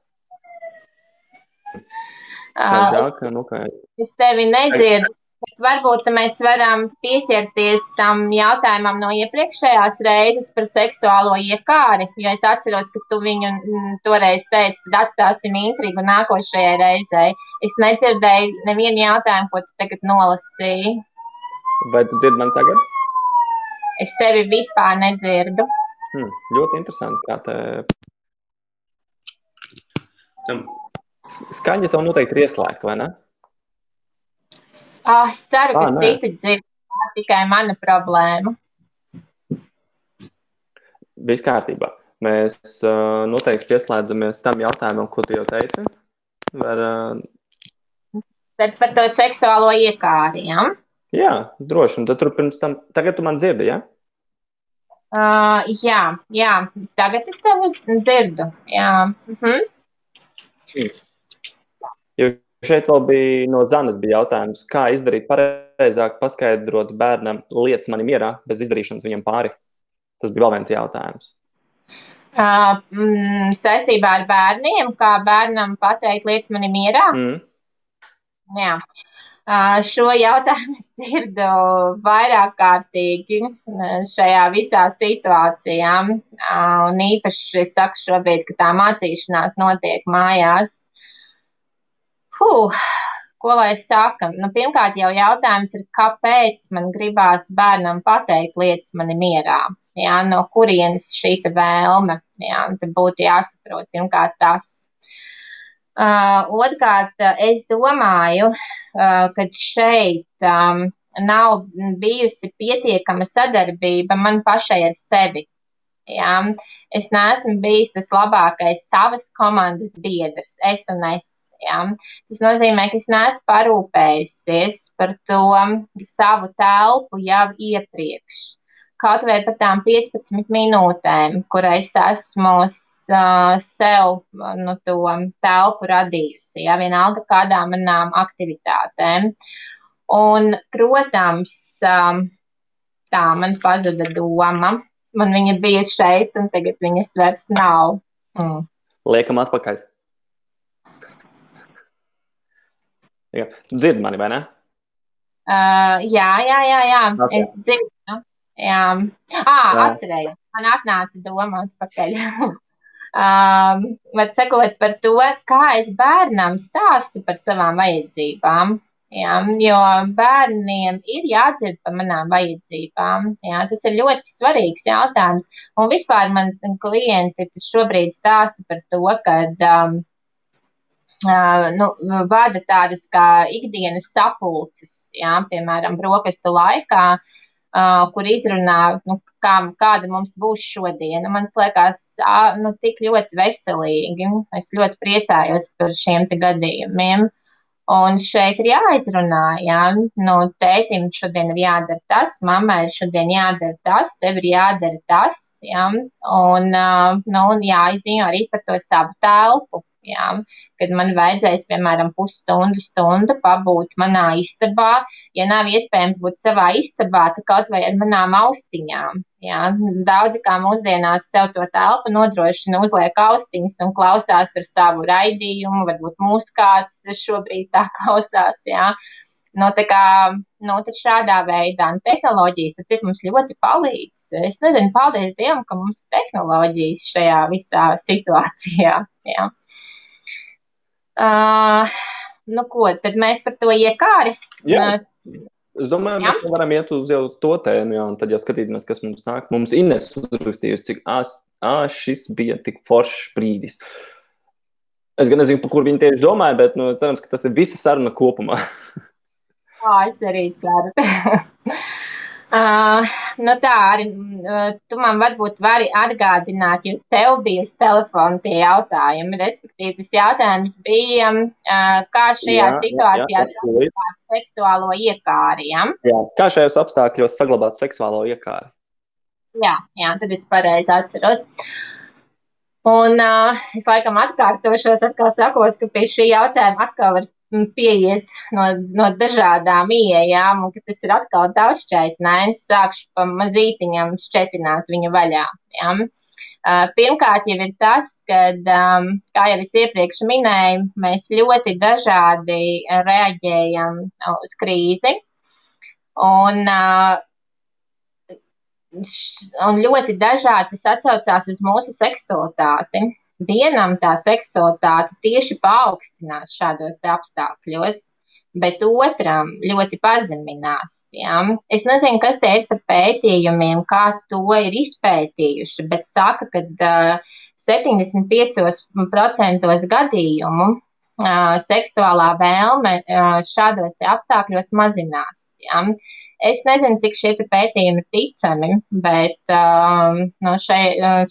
Speaker 2: Uh,
Speaker 1: žēl,
Speaker 2: es,
Speaker 1: nu, ka
Speaker 2: es tevi nedzirdu, bet varbūt mēs varam pieķerties tam jautājumam no iepriekšējās reizes par seksuālo iekāri, jo es atceros, ka tu viņu mm, toreiz teici, tad atstāsim intrigu nākošajai reizei. Es nedzirdēju nevienu jautājumu, ko tu tagad nolasīji.
Speaker 1: Vai tu dzirdi mani tagad?
Speaker 2: Es tevi vispār nedzirdu.
Speaker 1: Hmm, ļoti interesanti. Kā te...
Speaker 3: Tam
Speaker 1: S- Skaņa tev noteikti ir ieslēgta, vai ne?
Speaker 2: Ah, es ceru, ka
Speaker 1: Ā, nē.
Speaker 2: citi dzird. Tā tikai mana problēma.
Speaker 1: Viss kārtībā. Mēs uh, noteikti pieslēdzamies tam jautājumam, ko tu jau teici. Var, uh,
Speaker 2: Tad par to seksuālo iekāri. Ja?
Speaker 1: Jā, droši. Un tad tur pirms tam, tagad tu man dzirdi, ja?
Speaker 2: Uh, jā, jā, tagad es tevi uz- dzirdu. Jā. Mhm.
Speaker 1: Jo šeit vēl bija no Zanes bija jautājums, kā izdarīt pareizāk, paskaidrot bērnam lietas mani mierā, bez izdarīšanas viņam pāri. Tas bija vēl viens jautājums.
Speaker 2: Uh, mm, saistībā ar bērniem, kā bērnam pateikt lietas manī mierā.
Speaker 1: Mm.
Speaker 2: Jā. Šo jautājumu es dzirdu vairāk kārtīgi šajā visā situācijā. Un īpaši es saku šobrīd, ka tā mācīšanās notiek mājās. Huh, ko lai saka? Nu, pirmkārt, jau jautājums ir, kāpēc man gribās bērnam pateikt lietas mani mierā? Jā, no kurienes šī te vēlme? Jā, un tad būtu jāsaprot pirmkārt tas. Uh, Otrkārt, es domāju, uh, ka šeit um, nav bijusi pietiekama sadarbība man pašai ar sevi. Jā. Es neesmu bijis tas labākais savas komandas biedrs, es un es. Jā. Tas nozīmē, ka es neesmu parūpējusies par to savu telpu jau iepriekš. Kaut vai par tām 15 minūtēm, kur es esmu uh, sev nu, to telpu radījusi, ja vienalga kādām manām aktivitātēm. Un, protams, um, tā man pazuda doma. Man viņa bija šeit, un tagad viņas vairs nav. Mm.
Speaker 1: Liekam atpakaļ. Jā. Tu dzirdi mani, vai ne?
Speaker 2: Uh, jā, jā, jā, jā.
Speaker 1: Ok.
Speaker 2: es dzirdu. Jā, ah, atcerējos. Man atnāca doma atpakaļ. um, var sakot par to, kā es bērnam stāstu par savām vajadzībām. Jā, jo bērniem ir jādzird par manām vajadzībām. Jā, tas ir ļoti svarīgs jautājums. Un vispār man klienti šobrīd stāsta par to, ka um, uh, nu, vada tādas kā ikdienas sapulces, jā, piemēram, brokastu laikā, uh, kur izrunā, nu, kā, kāda mums būs šodiena. Man liekas, ā, nu, tik ļoti veselīgi. Es ļoti priecājos par šiem gadījumiem. Un šeit ir jāizrunā, jā, nu, tētim šodien ir jādara tas, mammai šodien jādara tas, tev ir jādara tas, jā, un, uh, nu, un jāizziņo arī par to savu telpu, jā, kad man vajadzēs, piemēram, pusstundu, stundu pabūt manā istabā, ja nav iespējams būt savā istabā, tad kaut vai ar manām austiņām, jā, daudzi kā mūsdienās sev to telpu nodrošina, uzliek austiņas un klausās tur savu raidījumu, varbūt mūs kāds šobrīd tā klausās, jā. Nu, tā kā, nu, šādā veidā, un tehnoloģijas, cik mums ļoti palīdz. Es nezinu, paldies Dievam, ka mums ir tehnoloģijas šajā visā situācijā, jā. Uh, nu, ko, tad mēs par to iekāri.
Speaker 1: Jā.
Speaker 2: Uh,
Speaker 1: Es domāju, ka varam iet uz, jau uz to tēmu, jā, un tad jau skatīties, kas mums nāk. Mums Ines uzrakstījusi, cik ās, ā, šis bija tik foršs brīdis. Es gan nezinu, par kur viņi tieši domāja, bet nu, cerams, ka tas ir visa saruna kopumā.
Speaker 2: Jā, es arī ceru. uh, nu tā arī uh, tu man varbūt vari atgādināt, jo tev bija uz telefona tie jautājumi. Respektīvi, tas jautājums bija, uh, kā šajā
Speaker 1: Jā, jā,
Speaker 2: situācijā
Speaker 1: jā,
Speaker 2: saglabāt seksuālo iekāri. Ja?
Speaker 1: Jā. Kā šajos apstākļos saglabāt seksuālo iekāri?
Speaker 2: Jā, jā, tad es pareizi atceros. Un uh, es laikam atkārtošos, atkal sakot, ka pie šī jautājuma atkal var pieiet no, no dažādām ieejām, un tas ir atkal daudz šķaitnēns, sākšu pa mazītiņam šķetināt viņu vaļā. Ja? Pirmkārt jau ir tas, ka, kā jau es iepriekš minēju, mēs ļoti dažādi reaģējam uz krīzi. Un, un ļoti dažādi tas atsaucās uz mūsu seksualitāti. Vienam tā seksualitāte tieši paaugstinās šādos apstākļos, bet otram ļoti pazeminās. Ja? Es nezinu, kas te ir par pētījumiem, kā to ir izpētījuši, bet saka, ka uh, 75% gadījumu uh, seksuālā vēlme uh, šādos apstākļos mazinās. Ja? Es nezinu, cik šie pētījumi ir ticami, bet um, no šai,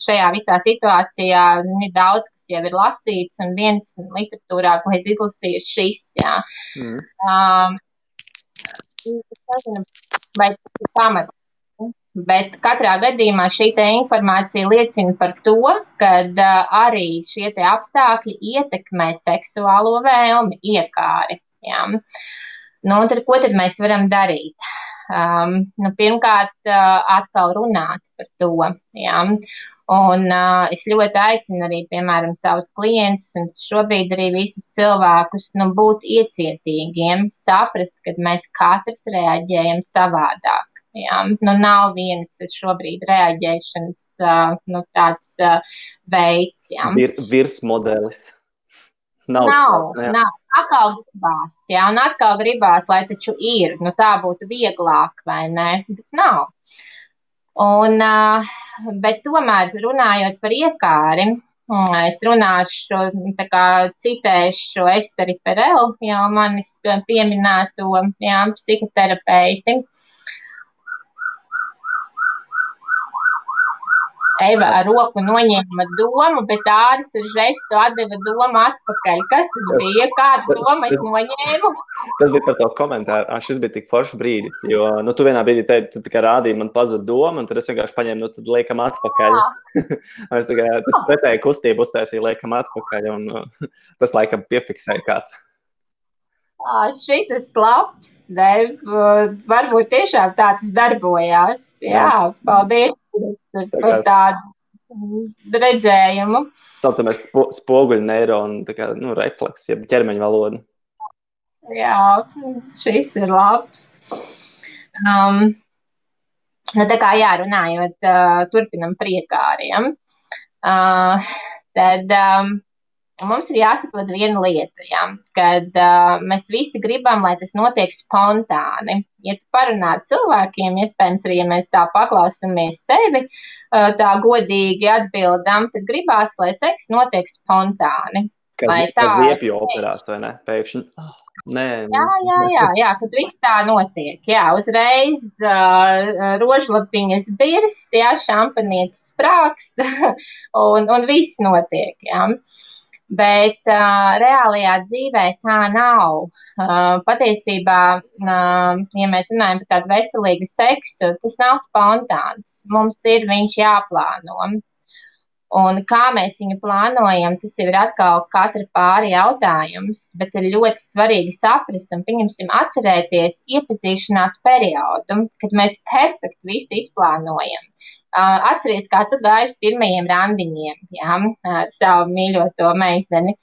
Speaker 2: šajā visā situācijā ir daudz, kas jau ir lasīts, un viens literatūrā, ko es izlasīju, ir šis. Jā. Mm. Um, nezinu, vai tas ir pamats. Bet katrā gadījumā šī informācija liecina par to, ka uh, arī šie apstākļi ietekmē seksuālo vēlmi, iekāri. Jā. Nu, tad, ko tad mēs varam darīt? Um, nu, pirmkārt, uh, atkal runāt par to. Ja? Un uh, es ļoti aicinu arī, piemēram, savus klientus un šobrīd arī visus cilvēkus nu, būt iecietīgiem, saprast, ka mēs katrs reaģējam savādāk. Ja? Nu, nav viens šobrīd reaģēšanas uh, nu, tāds uh, veids. Ja?
Speaker 1: Vir, virsmodelis.
Speaker 2: Nav, nav, tāds, nav. Atkal gribās, jā, un atkal gribās, lai taču ir. Nu, tā būtu vieglāk, vai ne? Bet nav. Un, bet tomēr runājot par iekāri, es runāšu, tā kā citēšu Esteri Perelu, jau manis pieminēto jā, psihoterapeiti. Uh, Eva ar roku noņēma domu, bet āris ar žestu atdeva domu atpakaļ. Kas tas bija? Kādu domu es noņēmu?
Speaker 1: Tas bija par to komentāru. Ah, šis bija tik foršs brīdis, jo nu, tu vienā brīdī teici, tu tikai rādīji man pazudu domu, un tad es vienkārši paņēmu, nu tad liekam atpakaļ. es tikai tas pretēji kustību uztaisīju, liekam atpakaļ, un uh, tas laikam piefiksēja kāds.
Speaker 2: Šis labs, ne? varbūt tiešām tā tas darbojās. Jā, paldies par tādu redzējumu.
Speaker 1: Saucamies spoguļu neironu, tā kā nu, refleks, jeb ķermeņa valoda.
Speaker 2: Jā, šis ir labs. Um, nu, tā kā jārunājot, uh, turpinam priekāriem. Uh, tad um, mums ir jāsaprot viena lieta, ja, kad uh, mēs visi gribam, lai tas notiek spontāni. Ja tu parunā ar cilvēkiem, iespējams, arī ja mēs tā paklausāmies sevi, uh, tā godīgi atbildam, tad gribās, lai seks notiek spontāni.
Speaker 1: Kad, lai tā riepju operās, vai ne? Pēkšņi. Oh. Nē,
Speaker 2: jā, jā, jā, jā, kad viss tā notiek. Jā, uzreiz uh, rožlapiņas birst, jā, šampanietis sprākst un, un viss notiek. Jā. Uh, Bet uh, reālajā dzīvē tā nav. Uh, patiesībā, uh, ja mēs runājam par tādu veselīgu seksu, tas nav spontāns. Mums ir viņš jāplāno. Un kā mēs viņu plānojam, tas ir atkal katra pāri jautājums, bet ir ļoti svarīgi saprast un, pieņemsim, atcerēties iepazīšanās periodu, kad mēs perfekti visu izplānojam. Atceries, kā tu gāji uz pirmajiem randiņiem jā, ar savu mīļoto meiteni.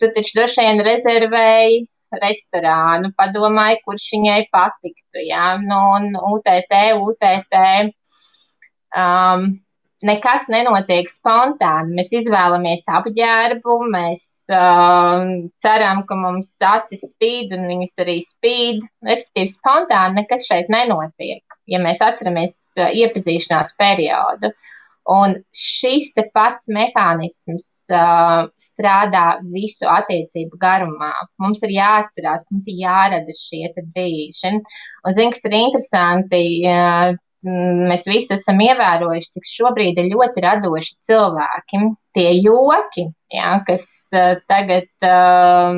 Speaker 2: Tu taču droši vien rezervēji restorānu, padomāji, kurš viņai patiktu. Jā, nu, un UTT, UTT. Um, nekas nenotiek spontāni. Mēs izvēlamies apģērbu, mēs uh, ceram, ka mums acis spīd un viņas arī spīd. Respektīvi, spontāni nekas šeit nenotiek, ja mēs atceramies uh, iepazīšanās periodu. Un šis te pats mehānisms uh, strādā visu attiecību garumā. Mums ir jāatcerās, ka mums ir jārada šie brīži. Un, zini, kas ir interesanti, uh, mēs visi esam ievērojuši, cik šobrīd ir ļoti radoši cilvēki. Tie joki, jā, kas uh, tagad, uh,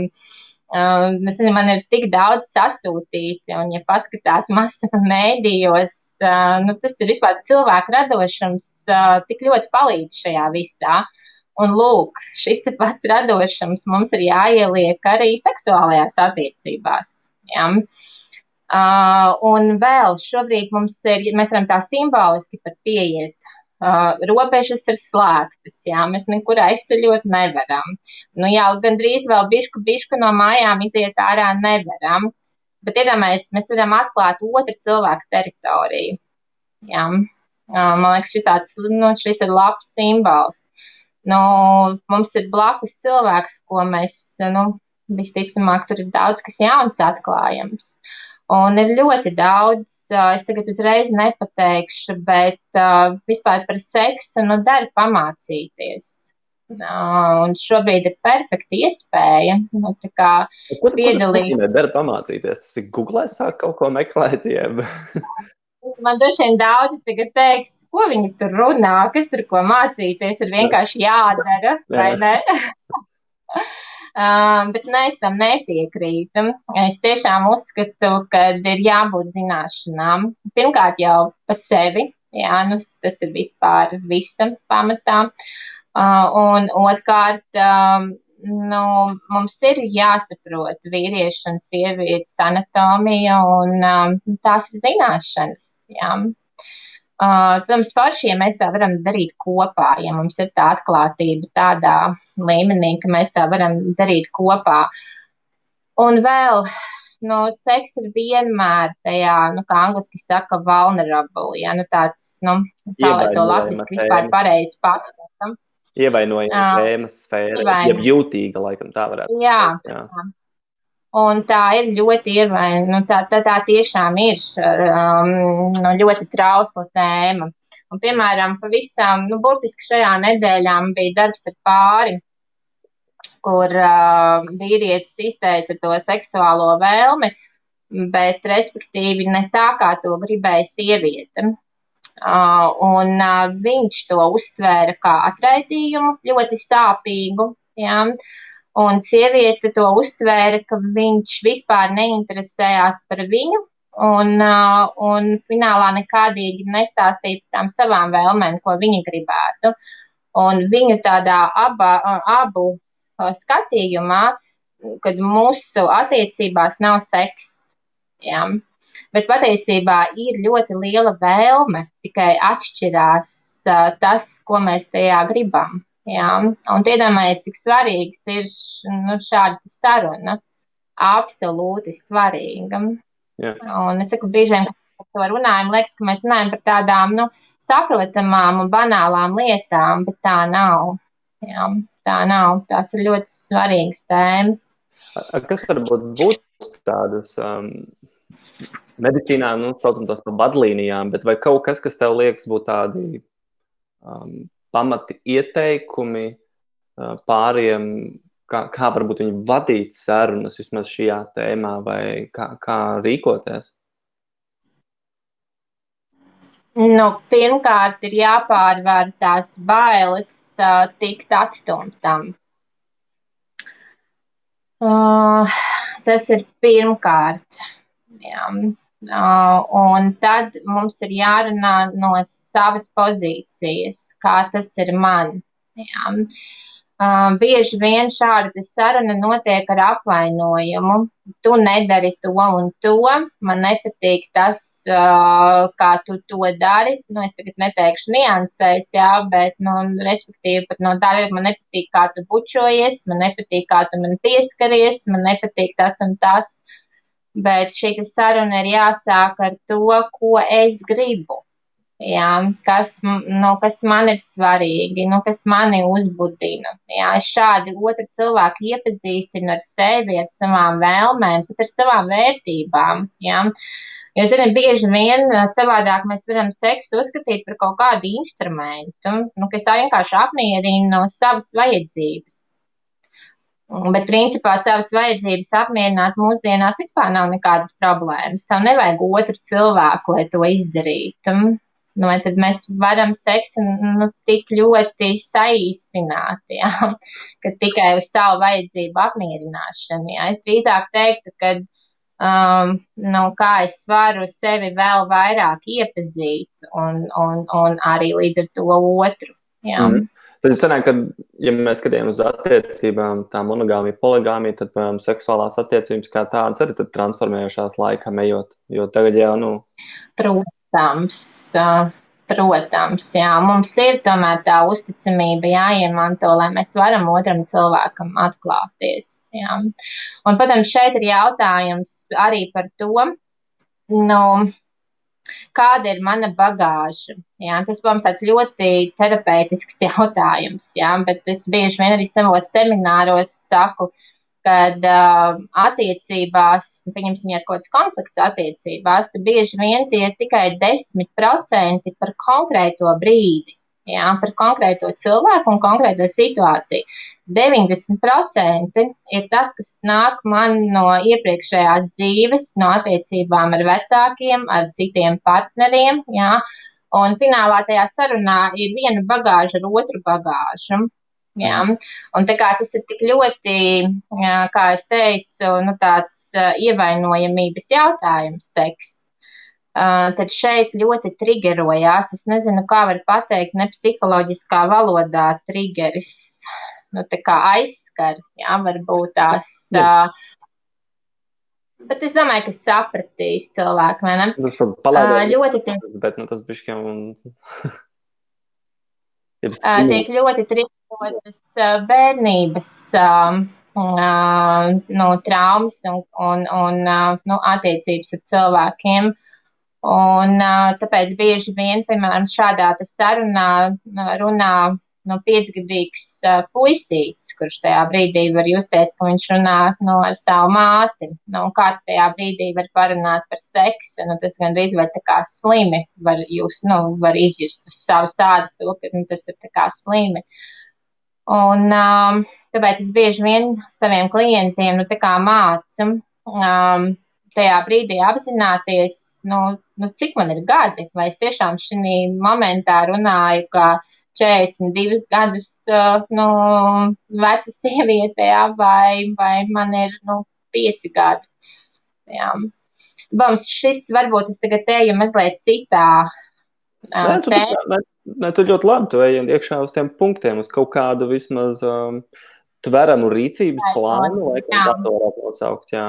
Speaker 2: uh, nezinu, man ir tik daudz sasūtīti, un, ja paskatās masā mēdījos, uh, nu, tas ir vispār cilvēku radošums, uh, tik ļoti palīdz šajā visā. Un lūk, šis pats radošums mums ir jāieliek arī seksuālajās attiecībās. Ja? Uh, un vēl šobrīd mums ir, mēs varam tā simboliski pat pieiet. Uh, robežas ir slēgtas, jā, mēs nekur aizceļot nevaram. Nu, jau gandrīz vēl bišku, bišku no mājām iziet ārā nevaram. Bet iedomājieties, mēs varam atklāt otru cilvēku teritoriju. Jā. Uh, man liekas, šis, tāds, nu, šis ir labs simbols. Nu, mums ir blakus cilvēks, ko mēs, nu, visticamāk, tur ir daudz kas jauns atklājams. Un ir ļoti daudz, es tagad uzreiz nepateikšu, bet vispār par seksu nu, dara pamācīties. Un šobrīd ir perfekta iespēja nu,
Speaker 1: piedalīties. Ko dara pamācīties? Tas ir Google, sāk kaut ko meklēt. Jeb.
Speaker 2: Man droši vien daudzi tagad teiks, ko viņi tur runā, kas tur ko mācīties, ir vienkārši jādara, vai ne? um, bet ne, es tam nepiekrītu. Es tiešām uzskatu, ka ir jābūt zināšanām. Pirmkārt, jau pa sevi, jā, nu, tas ir vispār visa pamatā. Uh, un otrkārt, um, nu, mums ir jāsaprot vīriešu un sievietes anatomija un um, tās ir zināšanas. Jā. Uh, protams, forši, ja mēs tā varam darīt kopā, ja mums ir tā atklātība tādā līmenī, ka mēs tā varam darīt kopā. Un vēl, nu, seks ir vienmēr tajā, nu, kā angliski saka, vulnerable, ja, nu, tāds, nu, tā, lai to latviski vispār pareizi paskatam.
Speaker 1: Ievainojama tēmas sfēra, jeb jūtīga, laikam tā varētu
Speaker 2: jā, teikt. Jā. Un tā ir ļoti ievainojama. Nu, tā, tā, tā tiešām ir um, nu, ļoti trausla tēma. Un, piemēram, pavisam, nu, burtiski šajā nedēļā bija darbs ar pāri, kur uh, vīrietis izteica to seksuālo vēlmi, bet respektīvi ne tā, kā to gribēja sieviete. Uh, un uh, viņš to uztvēra kā atraidījumu, ļoti sāpīgu. Ja? Un sieviete to uztvēra, ka viņš vispār neinteresējās par viņu, un, uh, un finālā nekādīgi nestāstīja par tām savām vēlmēm, ko viņa gribētu. Un viņu tādā aba, abu skatījumā, kad mūsu attiecībās nav seks. Ja? Bet patiesībā ir ļoti liela vēlme, tikai atšķirās uh, tas, ko mēs tajā gribam. Jā? Un iedomājieties, cik svarīgs ir nu, šāda saruna. Absolūti svarīga. Jā. Un es saku, vien, kad par to runājam, liekas, ka mēs runājam par tādām nu, saprotamām un banālām lietām, bet tā nav. Jā, tā nav. Tās ir ļoti svarīgas tēmas.
Speaker 1: Kas varbūt būtu tādas um, medicīnā nu, saucam tos par vadlīnijām, bet vai kaut kas, kas tev liekas būt tādi um, pamati ieteikumi pāriem, kā, kā varbūt viņi vadīt sarunas vismaz šajā tēmā vai kā, kā rīkoties?
Speaker 2: Nu, pirmkārt, ir jāpārvar tās bailes uh, tikt atstumtam. Uh, tas ir pirmkārt. Jā. Uh, un tad mums ir jārunā no savas pozīcijas, kā tas ir man. Jā. Uh, bieži vien šāda saruna notiek ar apvainojumu. Tu nedari to un to, man nepatīk tas, uh, kā tu to dari. Nu, es tagad neteikšu niansēs, jā, bet, nu, respektīvi, pat no daļa man nepatīk, kā tu bučojies, man nepatīk, kā tu man pieskaries, man nepatīk tas un tas. Uh, bet šī saruna ir jāsāk ar to, ko es gribu. Jā, kas, nu, kas man ir svarīgi, nu, kas mani uzbudina. Jā, es šādi otru cilvēku iepazīstinu ar sevi, ar savām vēlmēm, pat ar savām vērtībām. Jā. Jo, ziniet, bieži vien savādāk mēs varam seksu uzskatīt par kaut kādu instrumentu, nu, kas vienkārši apmierina no savas vajadzības. Bet, principā, savas vajadzības apmierināt mūsdienās vispār nav nekādas problēmas. Tev nevajag otru cilvēku, lai to izdarītu. Nu, tad mēs varam seksu nu, tik ļoti saīsināt, ja? ka tikai uz savu vajadzību apmierināšanu. Ja? Es drīzāk teiktu, ka um, nu, kā es varu sevi vēl vairāk iepazīt un, un, un arī līdz ar to otru. Ja? Mm.
Speaker 1: Tad es sanāku, ka, ja mēs skatāmies uz attiecībām, tā monogāmija, poligāmija, tad, piemēram, seksuālās attiecības kā tādas arī transformējušās laikam ejot. Jo tagad jau, nu.
Speaker 2: Protams, protams, jā, mums ir tomēr tā uzticamība jāiemanto, lai mēs varam otram cilvēkam atklāties. Jā. Un, protams, šeit ir jautājums arī par to, nu, kāda ir mana bagāža. Jā, tas, protams, tāds ļoti terapeitisks jautājums, jā, bet es bieži vien arī savos semināros saku, kad uh, attiecībās, pieņemsim, ja ir kaut kāds konflikts attiecībās, tad bieži vien tie ir tikai 10% par konkrēto brīdi jā, par konkrēto cilvēku un konkrēto situāciju. 90% ir tas, kas nāk man no iepriekšējās dzīves, no attiecībām ar vecākiem, ar citiem partneriem. Jā, un finālā tajā sarunā ir viena bagāža ar otru bagāžu. Jā, un tā kā tas ir tik ļoti, kā es teicu, nu, tāds ievainojamības jautājums, seks tad šeit ļoti triggerojās. Es nezinu, kā var pateikt, ne psiholoģiskā valodā triggeris, nu, tā kā aizskar, jā, varbūt tās. Jā. Bet es domāju, ka sapratīs cilvēki, vai ne?
Speaker 1: Tas palaidās, ļoti tie... Bet, nu, tas bišķi un...
Speaker 2: tiek ļoti triggerotas bērnības no traumas un, un, un nu, attiecības ar cilvēkiem. Uh, Un tāpēc bieži vien, piemēram, šādā sarunā runā nu, piecgadīgs puisītis, kurš tajā brīdī var justies, ka viņš runā nu, ar savu māti. Nu, kā tajā brīdī var parunāt par seksu, nu, tas gandrīz vai tā kā slimi var, jūs, nu, var izjust uz savas ādas to, ka nu, tas ir tā kā slimi. Un tāpēc es bieži vien saviem klientiem nu, mācu. Um, tajā brīdī apzināties, nu, nu, cik man ir gadi, vai es tiešām šī momentā runāju, ka 42 gadus nu, veca sieviete, jā, vai, vai man ir nu, 5 gadi. Jā. Bams, šis varbūt es tagad eju mazliet citā.
Speaker 1: Nē, tu, nē, nē, tu ļoti labi tu ej iekšā uz tiem punktiem, uz kaut kādu vismaz um, tveramu rīcības plānu, lai tā to varētu nosaukt. Jā.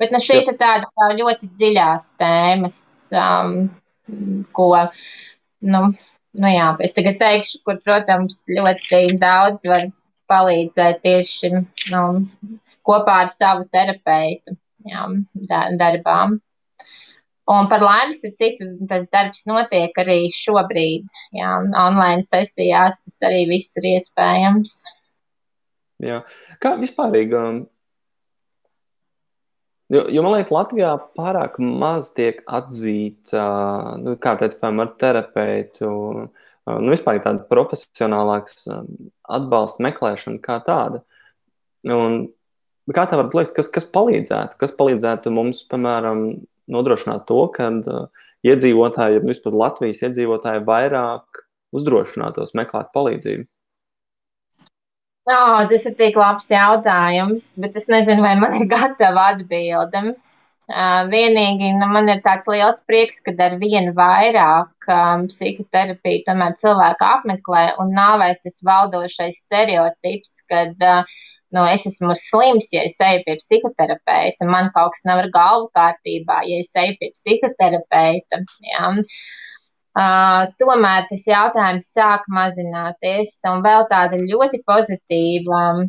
Speaker 2: Bet nu, šīs ir tādas tā ļoti dziļās tēmas, um, ko, nu, nu jā, es tagad teikšu, kur, protams, ļoti daudz var palīdzēt tieši nu, kopā ar savu terapeitu jā, darbām. Un par laimi, starp citu, tas darbs notiek arī šobrīd. Jā, online sesijās tas arī viss ir iespējams.
Speaker 1: Jā. Kā vispārīgi Jo, jo man liekas, Latvijā pārāk maz tiek atzīta, nu, kā teica, piemēram, ar terapeitu, nu, vispār tāda profesionālāks atbalsta meklēšana kā tāda. Un, kā tā var būt, kas, kas palīdzētu? Kas palīdzētu mums, piemēram, nodrošināt to, ka iedzīvotāji, vispār Latvijas iedzīvotāji vairāk uzdrošinātos meklēt palīdzību?
Speaker 2: Oh, tas ir tik labs jautājums, bet es nezinu, vai man ir gatava atbilde. Uh, vienīgi nu, man ir tāds liels prieks, ka ar vienu vairāk um, psihoterapiju tomēr cilvēku apmeklē un nav vairs tas valdošais stereotips, kad uh, nu, es esmu slims, ja es eju pie psihoterapeita, man kaut kas nav ar galvu kārtībā, ja es eju pie psihoterapeita. Ja. Uh, tomēr tas jautājums sāk mazināties, un vēl tāda ļoti pozitīva um,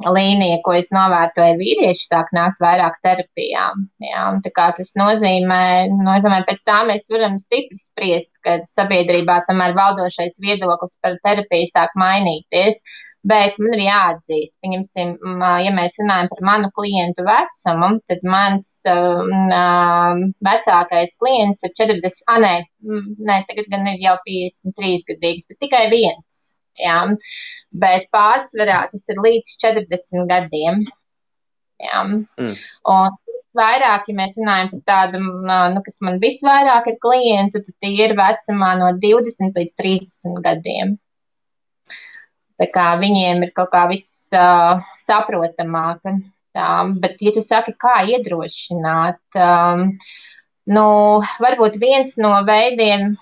Speaker 2: līnija, ko es novērtoju, vīrieši sāk nākt vairāk terapijā. Jā, tas nozīmē, domāju, pēc tā mēs varam stipri spriest, ka sabiedrībā tomēr valdošais viedoklis par terapiju sāk mainīties. Uh, Bet man ir jāatzīst, pieņemsim, ja mēs runājam par manu klientu vecumu, tad mans uh, vecākais klients ir 40, ah, nē, nē, tagad gan ir jau 53 gadīgs, bet tikai viens. Jā. Bet pārsvarā tas ir līdz 40 gadiem. Jā. Mm. Un vairāk, ja mēs runājam par tādu, nu, kas man visvairāk ir klientu, tad tie ir vecumā no 20 līdz 30 gadiem. Tā kā viņiem ir kaut kā viss uh, saprotamāk. Tā, bet, ja tu saki, kā iedrošināt, um, nu, varbūt viens no veidiem,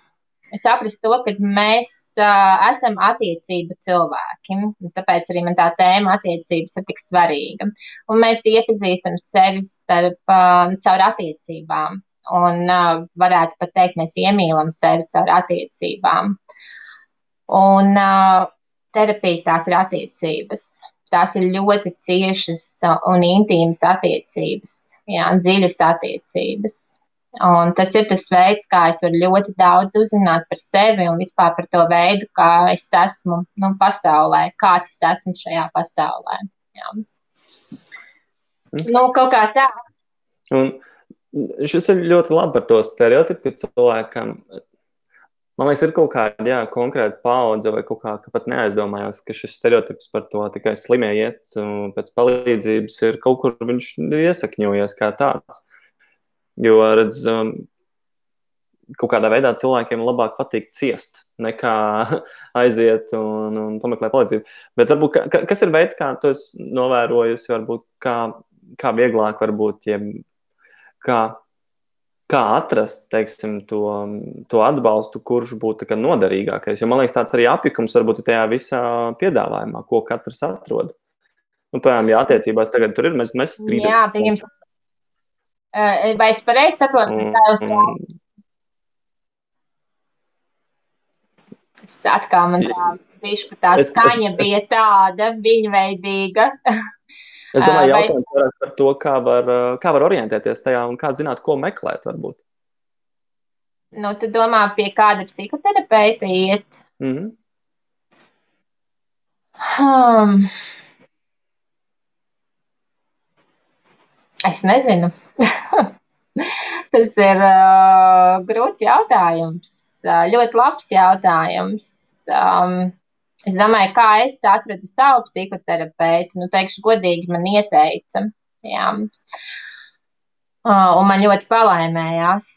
Speaker 2: saprast to, ka mēs uh, esam attiecību cilvēki. Tāpēc arī man tā tēma attiecības ir tik svarīga. Un mēs iepazīstam sevi starp, uh, caur attiecībām. Un uh, varētu pat teikt, mēs iemīlam sevi caur attiecībām. Un uh, terapija tās ir attiecības. Tās ir ļoti ciešas un intīmas attiecības, jā, dziļas attiecības. Un tas ir tas veids, kā es varu ļoti daudz uzzināt par sevi un vispār par to veidu, kā es esmu nu, pasaulē, kāds es esmu šajā pasaulē. Jā. Nu, kaut kā tā.
Speaker 1: Un šis ir ļoti labi par to stereotipu, ka cilvēkam, man liekas, ir kaut kāda jā, konkrēta paudze vai kaut kā, ka pat neaizdomājās, ka šis stereotips par to tikai slimie iet pēc palīdzības ir kaut kur viņš iesakņojies kā tāds. Jo, redz, um, kaut kādā veidā cilvēkiem labāk patīk ciest, nekā aiziet un, un pameklēt palīdzību. Bet varbūt, ka, kas ir veids, kā to novērojusi, varbūt kā, kā vieglāk, varbūt, ja, kā, kā atrast teiksim, to, to atbalstu, kurš būtu noderīgākais. Jo man liekas, tāds arī apjukums varbūt ir tajā visā piedāvājumā, ko katrs atrod. Nu, piemēram, ja attiecībās tagad tur ir, mēs, mēs strīdamies.
Speaker 2: Jā, pieņemsim Vai es pareizi saprotu, ka tā uz Es atkal man tā bišku tā skaņa bija tāda, viņveidīga.
Speaker 1: Es domāju, jautājums Vai... par to, kā var, kā var orientēties tajā un kā zināt, ko meklēt varbūt.
Speaker 2: Nu, tu domā, pie kāda psihoterapeita iet? Mm -hmm. hmm. Es nezinu. Tas ir uh, grūts jautājums, uh, ļoti labs jautājums. Um, es domāju, kā es atradu savu psihoterapeitu. Nu, teikšu, godīgi man ieteica. Jā. Un man ļoti palaimējās.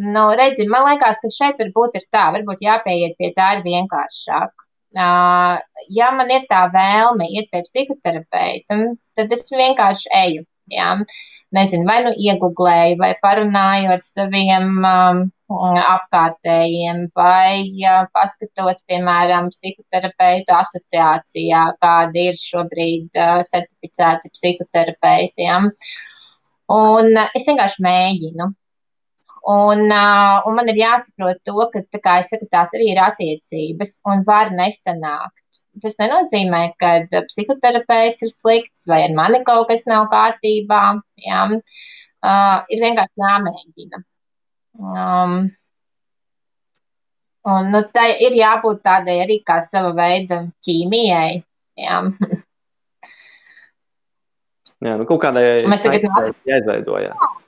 Speaker 2: Nu, redzi, man liekas, ka šeit varbūt ir tā, varbūt jāpieiet pie tā ir vienkāršāk. Ja man ir tā vēlme iet pie psihoterapeita, tad es vienkārši eju. Jā. Nezinu, vai nu iegublēju, vai parunāju ar saviem um, apkārtējiem, vai ja, paskatos, piemēram, psihoterapeitu asociācijā, kādi ir šobrīd uh, certificēti psihoterapeiti. Ja. Un uh, es vienkārši mēģinu. Un, uh, un man ir jāsaprot to, ka, kā saku, tās arī ir attiecības un var nesanākt. Tas nenozīmē, ka psihoterapeits ir slikts vai ar mani kaut kas nav kārtībā. Jā. Uh, ir vienkārši jāmēģina. Um, un nu, tai ir jābūt tādai arī kā sava veida ķīmijai. Jā.
Speaker 1: Jā, nu kaut kādai
Speaker 2: mēs tagad
Speaker 1: jāizveidojās. Jā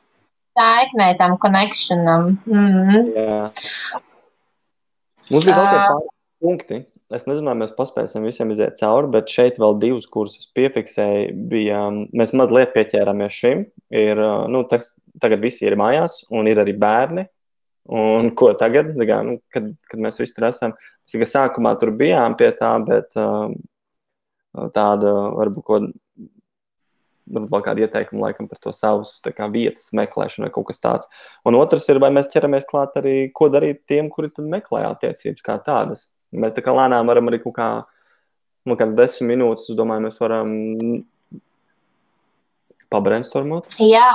Speaker 2: saiknē, tam konekšanam. Mm.
Speaker 1: Jā. Mums bija vēl tie pāri punkti. Es nezinu, vai mēs paspēsim visiem iziet cauri, bet šeit vēl divus kursus piefiksēju. Bija, mēs mazliet pieķērāmies šim. Ir, nu, teks, tagad visi ir mājās, un ir arī bērni. Un ko tagad, kā, nu, kad, kad mēs visi tur esam? Mēs tikai sākumā tur bijām pie tā, bet um, tāda varbūt varbūt vēl kādu ieteikumu laikam par to savas kā, vietas meklēšanu vai kaut kas tāds. Un otrs ir, vai mēs ķeramies klāt arī, ko darīt tiem, kuri meklē attiecības kā tādas. Mēs tā kā lēnām varam arī kaut kā, nu, kāds desmit minūtes, es domāju, mēs varam pabrainstormot.
Speaker 2: Jā.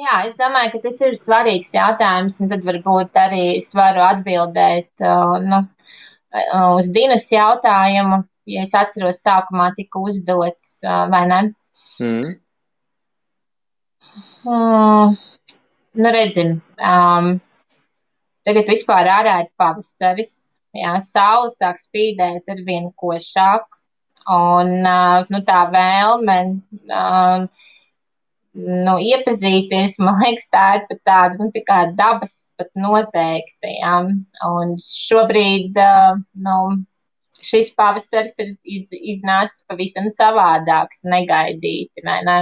Speaker 2: Jā, es domāju, ka tas ir svarīgs jautājums, un tad varbūt arī es varu atbildēt uh, nu, uz Dienas jautājumu, ja es atceros, sākumā tika uzdots, uh, vai ne? Mm. Mm, nu, redzim, um, tagad vispār ārā ir pavasaris. Jā, saule sāk spīdēt ar vien košāk. Un uh, nu, tā vēlme uh, nu, iepazīties, man liekas, tā ir pat tāda nu, tā dabas pat noteikta. Jā. Un šobrīd uh, nu, šis pavasaris ir iz, iznācis pavisam savādāks, negaidīti, ne?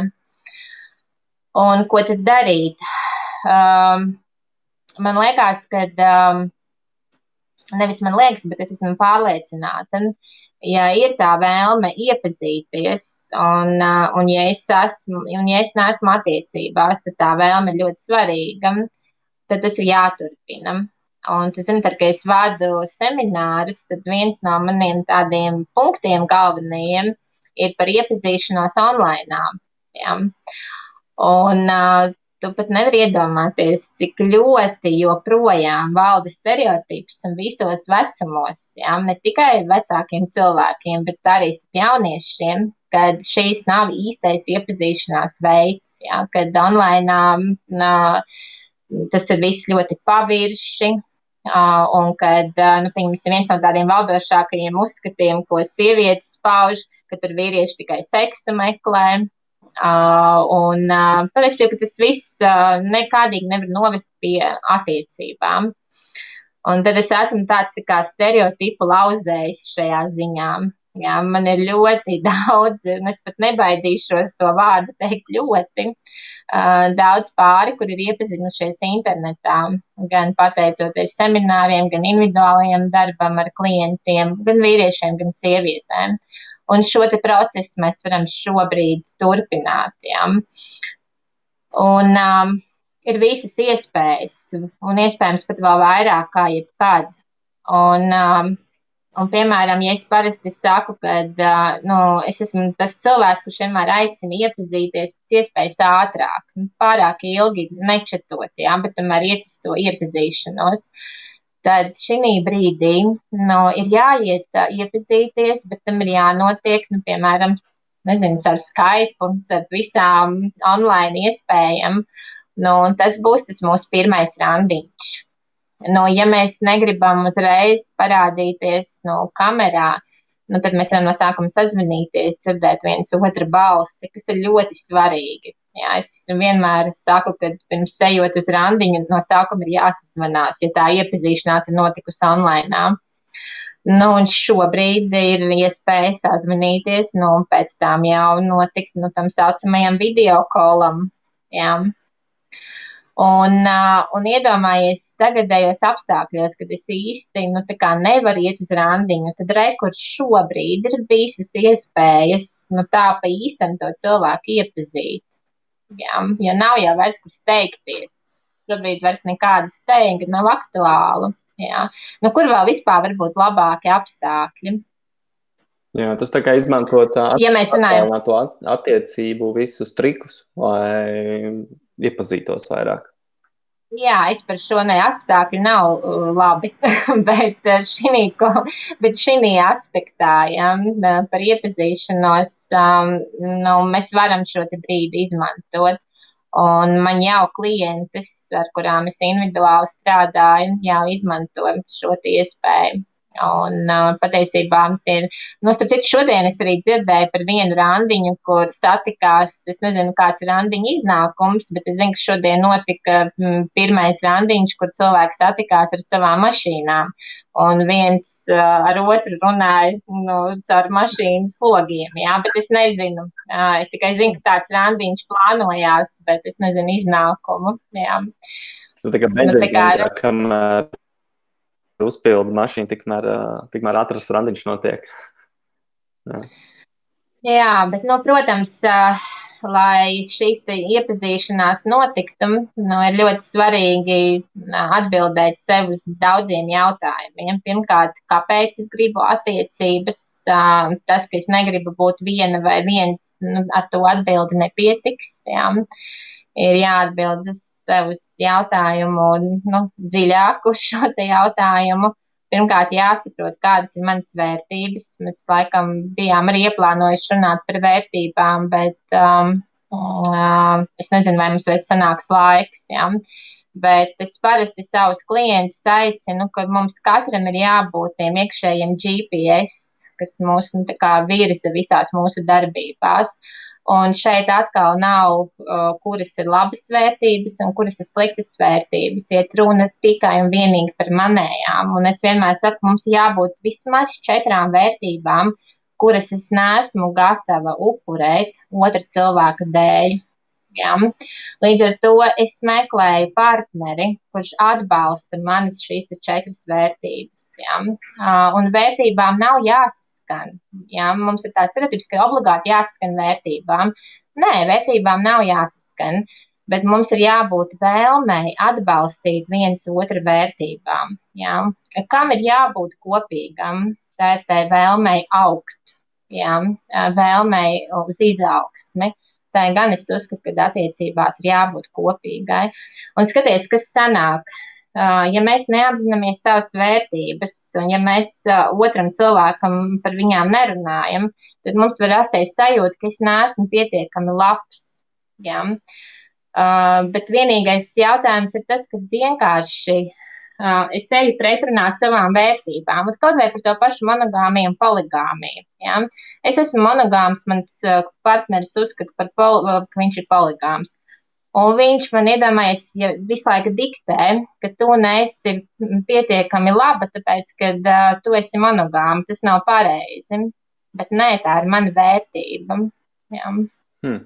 Speaker 2: Un ko tad darīt? Um, man liekas, ka um, nevis man liekas, bet es esmu pārliecināta, ja ir tā vēlme iepazīties, un, uh, un, ja, es esmu, un ja es neesmu attiecībās, tad tā vēlme ir ļoti svarīga, tad tas ir jāturpina. Un, tas, zin, tad, kad es vadu seminārus, tad viens no maniem tādiem punktiem galvenajiem ir par iepazīšanos online. Ja? Un uh, tu pat nevari iedomāties, cik ļoti joprojām valda stereotips visos vecumos, ja? ne tikai vecākiem cilvēkiem, bet arī jauniešiem, kad šīs nav īstais iepazīšanās veids, ja? kad online. Uh, tas ir viss ļoti pavirši, Un kad, nu, pieņemsim, viens no tādiem valdošākajiem uzskatiem, ko sievietes pauž, ka tur vīrieši tikai seksu meklē. Un es domāju, ka tas viss nekādīgi nevar novest pie attiecībām. Un tad es esmu tāds tā kā stereotipu lauzējs šajā ziņā. Jā, man ir ļoti daudz, un es pat nebaidīšos to vārdu teikt ļoti, uh, daudz pāri, kur ir iepazinušies internetā, gan pateicoties semināriem, gan individuālajiem darbam ar klientiem, gan vīriešiem, gan sievietēm. Un šo procesu mēs varam šobrīd turpināt. Jā. Un um, ir visas iespējas, un iespējams pat vēl vairāk kā jebkad. Un, um, Un, piemēram, ja es parasti saku, ka nu, es esmu tas cilvēks, kurš vienmēr aicina iepazīties pēc iespējas ātrāk, nu, pārāk ilgi nečetot, jā, bet tomēr iet uz to iepazīšanos, tad šī brīdī nu, ir jāiet iepazīties, bet tam ir jānotiek, nu, piemēram, nezinu, caur Skype caur visām online iespējām. Nu, tas būs tas mūsu pirmais randiņš. Nu, ja mēs negribam uzreiz parādīties nu, kamerā, nu, tad mēs varam no sākuma sazvanīties, dzirdēt viens otru balsi, kas ir ļoti svarīgi. Jā, es vienmēr saku, ka pirms ejot uz randiņu, no sākuma ir jāsazvanās, ja tā iepazīšanās ir notikusi online. Nu, un šobrīd ir iespēja sazvanīties, nu, un pēc tam jau notikt nu, tam saucamajam video kolam. Jā. Un, un iedomājies tagadējos apstākļos, kad es īsti nu, nevaru iet uz randiņu, tad rekurs šobrīd ir visas iespējas nu, tā pa īstam to cilvēku iepazīt. Jā, jo nav jau vairs kur steigties. Šobrīd vairs nekāda steiga nav aktuāla. Jā. Nu, kur vēl vispār var būt labāki apstākļi?
Speaker 1: Jā, tas tā kā izmantot
Speaker 2: ja mēs runājam
Speaker 1: attiecību visus trikus, lai iepazītos vairāk.
Speaker 2: Jā, es par šo ne apstākļu nav uh, labi, bet uh, šī, bet šī aspektā, ja, par iepazīšanos, um, nu, mēs varam šo brīdi izmantot. Un man jau klientes, ar kurām es individuāli strādāju, jau izmanto šo iespēju. Un uh, patiesībā, ir, nu, starp citu, šodien es arī dzirdēju par vienu randiņu, kur satikās, es nezinu, kāds ir randiņa iznākums, bet es zinu, ka šodien notika m, pirmais randiņš, kur cilvēki satikās ar savām mašīnām. Un viens uh, ar otru runāja nu, caur mašīnas logiem, jā, bet es nezinu. Uh, es tikai zinu, ka tāds randiņš plānojās, bet es nezinu iznākumu. Jā.
Speaker 1: Tas tā kā beidzot, nu, tā kā... kamēr uzpildu mašīnu, tikmēr, tikmēr atrast randiņš notiek.
Speaker 2: Jā. Jā, bet, nu, protams, lai šīs iepazīšanās notiktu, nu, ir ļoti svarīgi atbildēt sev uz daudziem jautājumiem. Pirmkārt, kāpēc es gribu attiecības? Tas, ka es negribu būt viena vai viens, nu, ar to atbildi nepietiks. Jā ir jāatbild uz sev uz jautājumu, nu, dziļāk uz šo te jautājumu. Pirmkārt, jāsaprot, kādas ir manas vērtības. Mēs laikam bijām arī ieplānojuši runāt par vērtībām, bet um, uh, es nezinu, vai mums vairs sanāks laiks. Ja? Bet es parasti savus klientus aicinu, ka mums katram ir jābūt tiem iekšējiem GPS, kas mūs nu, virza visās mūsu darbībās. Un šeit atkal nav, uh, kuras ir labas vērtības un kuras ir sliktas vērtības. Iet runa tikai un vienīgi par manējām. Un es vienmēr saku, mums jābūt vismaz četrām vērtībām, kuras es neesmu gatava upurēt otra cilvēka dēļ. Ja? Līdz ar to es meklēju partneri, kurš atbalsta manas šīs četras vērtības. Ja? Un vērtībām nav jāsaskan. Ja? Mums ir tāds stereotips, ka obligāti jāsaskan vērtībām. Nē, vērtībām nav jāsaskan. bet mums ir jābūt vēlmei atbalstīt viens otru vērtībām. Ja? Kam ir jābūt kopīgam? Tā ir tā vēlmei augt, ja? vēlmei uz izaugsmi. Tā gan es uzskatu, ka attiecībās ir jābūt kopīgai. Un skaties, kas sanāk. Ja mēs neapzināmies savas vērtības, un ja mēs otram cilvēkam par viņām nerunājam, tad mums var rasties sajūta, ka es neesmu pietiekami labs. Ja? Uh, bet vienīgais jautājums ir tas, ka vienkārši uh, es eju pretrunā savām vērtībām. Un kaut vai par to pašu monogāmiju un poligāmiju. Ja? Es esmu monogāms, mans uh, partneris uzskata, pol, ka viņš ir poligāms. Un viņš man iedomājas, ja visu laiku diktē, ka tu neesi pietiekami laba, tāpēc, ka uh, tu esi monogāma. Tas nav pareizi. Bet nē, tā ir mana vērtība. Ja? Hmm.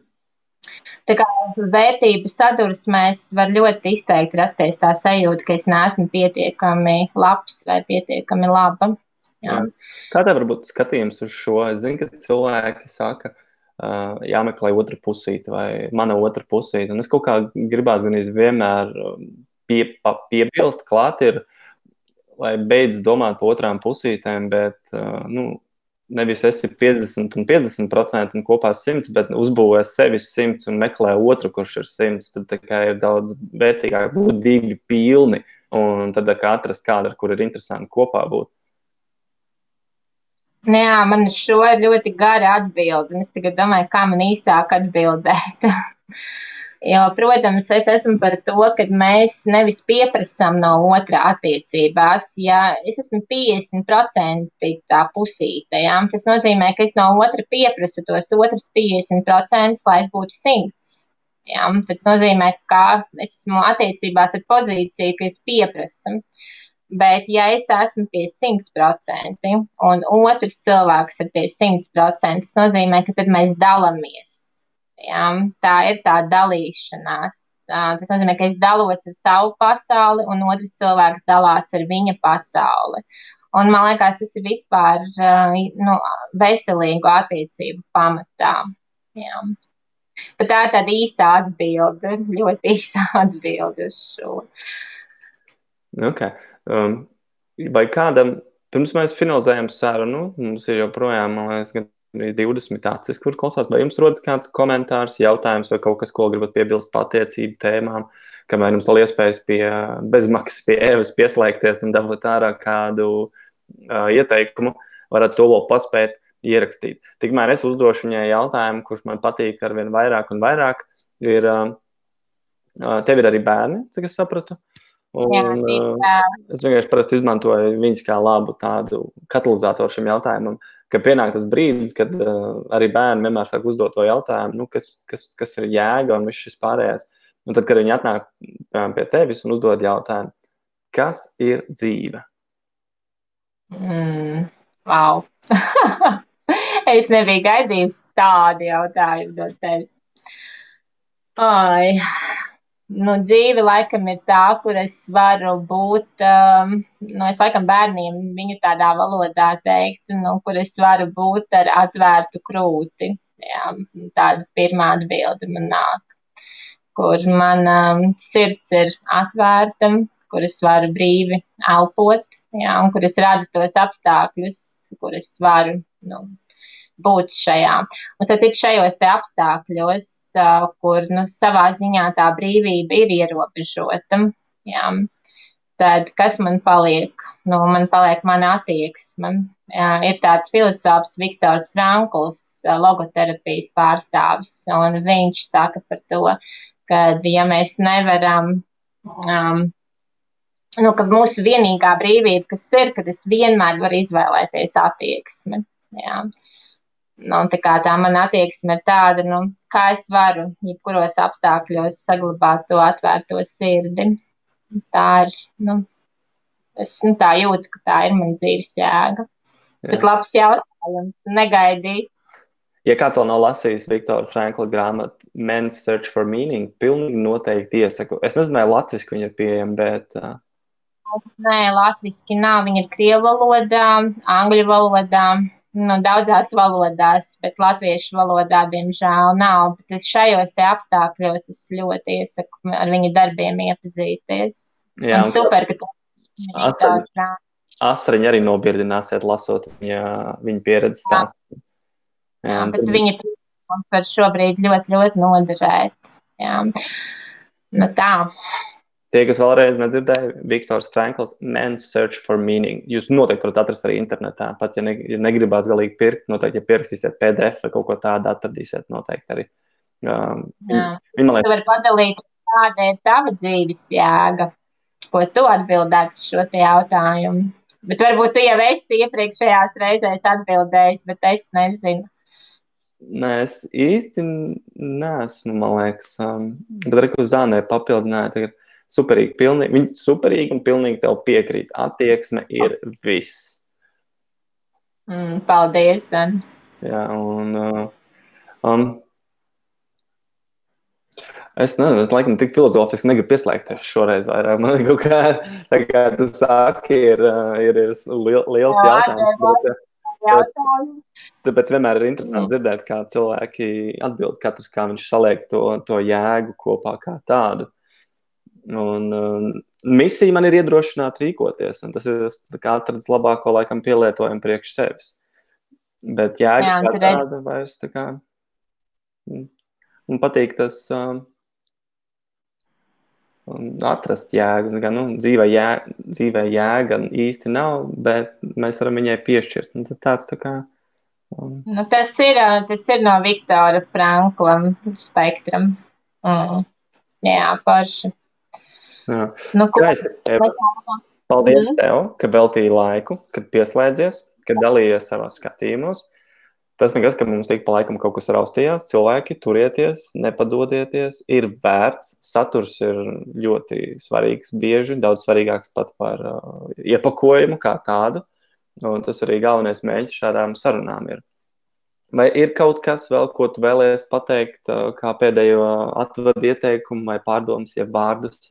Speaker 2: Tā kā vērtību sadursmēs var ļoti izteikti rasties tā sajūta, ka es neesmu pietiekami labs vai pietiekami laba. Jā.
Speaker 1: Kā tev varbūt skatījums uz šo? Es zinu, ka cilvēki saka, uh, jāmeklē otra pusīte vai mana otra pusīte. Un es kaut kā gribās gan vienmēr pie, pa, piebilst klāt, ir, lai beidz domāt par otrām pusītēm, bet uh, nu, nevis esi 50 un 50% un kopā 100, bet uzbūvē sevi 100 un meklē otru, kurš ir 100. Tad ir daudz vērtīgāk būt divi pilni un tad kā atrast kādu, ar kur ir interesanti kopā būt.
Speaker 2: Nu jā, man šo ir ļoti gara atbilde, es tagad domāju, kā man īsāk atbildēt. Jo, protams, es esmu par to, ka mēs nevis pieprasām no otra attiecībās. Ja es esmu 50% tā pusīte, ja, tas nozīmē, ka es no otra pieprasu tos otrs 50%, lai es būtu 100. Ja, tas nozīmē, ka es esmu attiecībās ar pozīciju, ka es pieprasu. Bet, ja es esmu pie 100% un otrs cilvēks ir pie 100%, tas nozīmē, ka tad mēs dalāmies Ja? Tā ir tā dalīšanās. Tas nozīmē, ka es dalos ar savu pasauli, un otrs cilvēks dalās ar viņa pasauli. Un man liekas, tas ir vispār nu, veselīgu attiecību pamatā. Jā. Bet tā ir tāda īsa atbilde, ļoti īsa atbilde uz šo.
Speaker 1: Okay. Um, vai kādam, pirms mēs finalizējam sarunu, mums ir joprojām, man liekas, gan 20 acis, kur klausās. Vai jums rodas kāds komentārs, jautājums vai kaut kas, ko gribat piebilst par attiecību tēmām, kamēr jums vēl iespējas pie bezmaksas pie Evas pieslēgties un dabūt ārā kādu uh, ieteikumu, varat to vēl paspēt ierakstīt. Tikmēr es uzdošu viņai jautājumu, kurš man patīk ar vien vairāk un vairāk. Ir, uh, tev ir arī bērni, cik es sapratu. Un, jā, uh, es vienkārši izmantoju viņus kā labu tādu katalizatoru šim jautājumam ka pienāk tas brīdis, kad uh, arī bērni vienmēr sāk uzdot to jautājumu, nu, kas, kas, kas ir jēga un viss šis pārējais. Un tad, kad viņi atnāk piemēram, pie tevis un uzdod jautājumu, kas ir dzīve?
Speaker 2: Mm, wow! es nebiju gaidījis tādu jautājumu no tevis. Ai, nu, dzīve laikam ir tā, kur es varu būt, um, nu, es laikam bērniem viņu tādā valodā teikt, nu, kur es varu būt ar atvērtu krūti. Jā, tāda pirmā atbilde man nāk, kur mana um, sirds ir atvērta, kur es varu brīvi elpot, jā, un kur es radu tos apstākļus, kur es varu, nu, būt šajā. Un, sacīt, šajos te apstākļos, kur, nu, savā ziņā tā brīvība ir ierobežota, jā, tad kas man paliek? Nu, man paliek mana attieksme. Jā, ir tāds filozofs Viktors Frankls, logoterapijas pārstāvis, un viņš saka par to, ka, ja mēs nevaram um, nu, ka mūsu vienīgā brīvība, kas ir, kad es vienmēr varu izvēlēties attieksmi. Jā. Nu, tā kā tā mana attieksme ir tāda, nu, kā es varu, jebkuros apstākļos, saglabāt to atvērto sirdi. Tā ir, nu, es nu, tā jūtu, ka tā ir mana dzīves jēga. Jā. Bet labs jautājums, negaidīts.
Speaker 1: Ja kāds vēl nav lasījis Viktora Frankla grāmatu Men's Search for Meaning, pilnīgi noteikti iesaku. Es nezinu, vai latviešu viņa ir pieejama, bet. Uh...
Speaker 2: Nē, latviešu nav. Viņa ir krievu valodā, angļu valodā. Nu, daudzās valodās, bet latviešu valodā, diemžēl, nav. Bet es šajos apstākļos es ļoti iesaku ar viņu darbiem iepazīties. Jā, un super, ka
Speaker 1: tu Asariņa arī nobirdināsiet, lasot viņa, viņa pieredzes stāstu.
Speaker 2: Jā, jā, bet tad... viņa par šobrīd ļoti, ļoti noderēt. Jā. Nu tā.
Speaker 1: Tie, kas vēlreiz nedzirdēja, Viktors Frankls, Man's Search for Meaning. Jūs noteikti varat atrast arī internetā. Pat ja, ne, ja negribās galīgi pirkt, noteikti, ja pierakstīsiet PDF vai kaut ko tādu, atradīsiet noteikti arī.
Speaker 2: Um, Viņa man liekas, tu vari padalīt, kāda ir tava dzīves jēga, ko tu atbildētu šo jautājumu. Bet varbūt tu jau esi iepriekšējās reizēs atbildējis, bet es nezinu.
Speaker 1: Nē, es īsti neesmu, man liekas, um, bet arī uz zānē papildināju. Tagad superīgi, pilnīgi, viņi superīgi un pilnīgi tev piekrīt. Attieksme ir viss.
Speaker 2: Mm, paldies, Dan.
Speaker 1: Jā, un uh, um, es nezinu, es laikam tik filozofiski negribu pieslēgties šoreiz vairāk. Man kaut kā, tā kā tu sāki, ir, uh, ir, ir liels Jā, jautājums. Bet, uh, Tāpēc vienmēr ir interesanti mm. dzirdēt, kā cilvēki atbild, katrs kā viņš saliek to, to jēgu kopā kā tādu. Un, uh, misija man ir iedrošināt rīkoties, un tas ir atradis labāko laikam pielietojumu priekš sevis. Bet jā, jā kā tāda vairs tā kā. Man patīk tas uh, atrast jēgu. Gan, nu, dzīvē, jēga, dzīvē jēga īsti nav, bet mēs varam viņai piešķirt. Un tāds tā kā.
Speaker 2: Um... Nu, tas, ir, tas ir no Viktora Frankla spektram. Mm. Jā, forši.
Speaker 1: Jā. Nu, Skaisti, Eva. Paldies mm. tev, ka veltīji laiku, kad pieslēdzies, kad dalījies savās skatījumos. Tas nekas, ka mums tik pa laikam kaut kas raustījās. Cilvēki, turieties, nepadodieties, ir vērts. Saturs ir ļoti svarīgs, bieži daudz svarīgāks pat par uh, iepakojumu kā tādu. Un tas arī galvenais mēģis šādām sarunām ir. Vai ir kaut kas vēl, ko tu vēlējies pateikt, uh, kā pēdējo atvadu ieteikumu vai pārdomas, ja vārdus?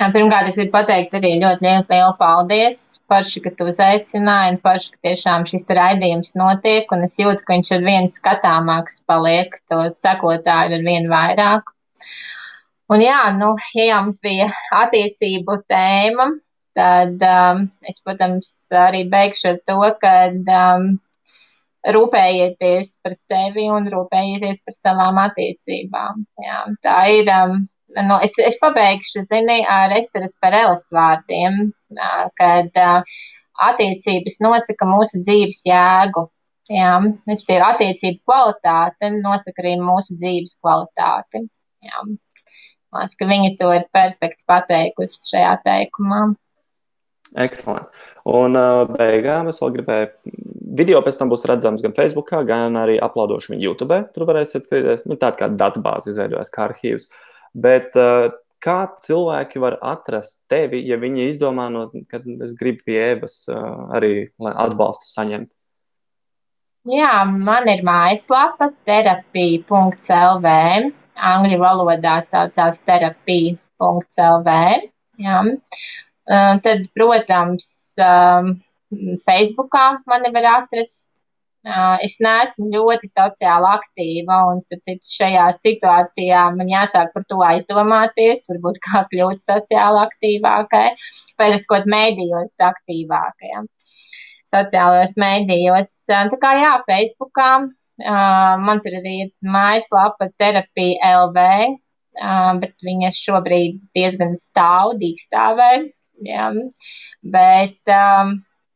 Speaker 2: Pirmkārt, es gribu pateikt arī ļoti lielu, paldies. Forši, ka tu uzaicināji, un forši, ka tiešām šis raidījums notiek, un es jūtu, ka viņš ar vien skatāmāks paliek, to sekotāju ar vien vairāk. Un jā, nu, ja jau mums bija attiecību tēma, tad um, es, protams, arī beigšu ar to, ka um, rūpējieties par sevi un rūpējieties par savām attiecībām. Jā, tā ir. Um, nu, es, es pabeigšu, zini, ar Esteras Pereles vārdiem, kad attiecības nosaka mūsu dzīves jēgu. Jā, respektīvi, attiecību kvalitāte nosaka arī mūsu dzīves kvalitāti. Jā. Man liekas, ka viņi to ir perfekti pateikusi šajā teikumā.
Speaker 1: Excellent. Un uh, beigām es vēl gribēju, video pēc tam būs redzams gan Facebook, gan arī uploadošu viņu YouTube. Tur varēsiet skatīties, nu, tāda kā datubāze izveidojas, kā arhīvs. Uh, Bet uh, kā cilvēki var atrast tevi, ja viņi izdomā, no, ka es gribu pie Evas uh, arī atbalstu saņemt?
Speaker 2: Jā, man ir mājaslapa terapija.lv. Angļu valodā saucās terapija.lv. Uh, tad, protams, Facebookā mani var atrast Es neesmu ļoti sociāli aktīva, un citu, šajā situācijā man jāsāk par to aizdomāties, varbūt kā kļūt sociāli aktīvākai, pēdējos mēdījos aktīvākajam. Sociālajos mēdījos. Tā kā jā, Facebookā man tur arī ir mājaslapa terapija LV, bet viņa šobrīd diezgan stāv, dīkstāvē. Jā. Bet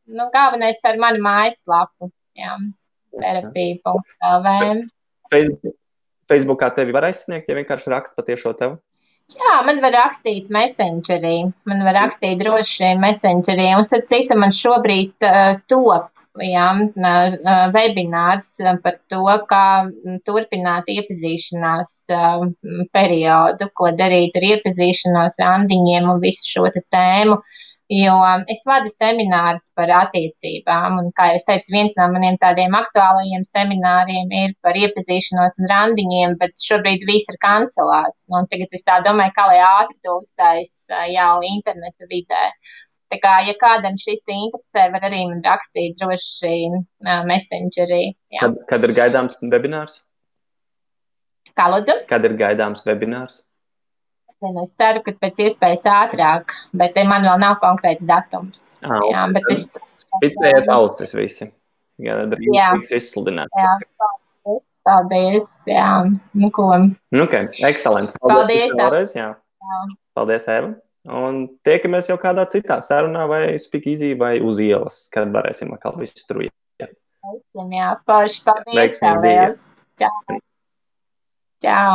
Speaker 2: nu, galvenais ar mani mājaslapu jā, terapija.lv.
Speaker 1: Facebook, Facebookā tevi var aizsniegt, ja vienkārši raksta patiešo tevi?
Speaker 2: Jā, man var rakstīt messengerī. Man var rakstīt droši messengerī. Un, starp citu, man šobrīd uh, top jā, uh, webinārs par to, kā turpināt iepazīšanās uh, periodu, ko darīt ar iepazīšanos randiņiem un visu šo tēmu. Uh, Jo es vadu seminārus par attiecībām, un, kā jau es teicu, viens no maniem tādiem aktuālajiem semināriem ir par iepazīšanos un randiņiem, bet šobrīd viss ir kancelēts. Nu, tagad es tā domāju, kā lai ātri to uztais jau interneta vidē. Tā kā, ja kādam šis te interesē, var arī man rakstīt droši uh, messengerī.
Speaker 1: Kad, kad ir gaidāms webinārs?
Speaker 2: Kā lūdzu?
Speaker 1: Kad ir gaidāms webinārs?
Speaker 2: Es ceru, ka pēc iespējas ātrāk, bet man vēl nav konkrēts datums.
Speaker 1: Ah,
Speaker 2: Jā, bet es
Speaker 1: Spicējiet ausis visi. Jā,
Speaker 2: Jā.
Speaker 1: tiks izsludināt.
Speaker 2: Jā, paldies. Jā, nu ko.
Speaker 1: Nu, ok, excelenti.
Speaker 2: Paldies, Eva.
Speaker 1: vēlreiz. Jā. Paldies, Eva. Un tiekamies jau kādā citā sarunā vai speakeasy vai uz ielas, kad varēsim atkal visu strujiet.
Speaker 2: Jā, forši. Paldies. Liels. Čau. Čau.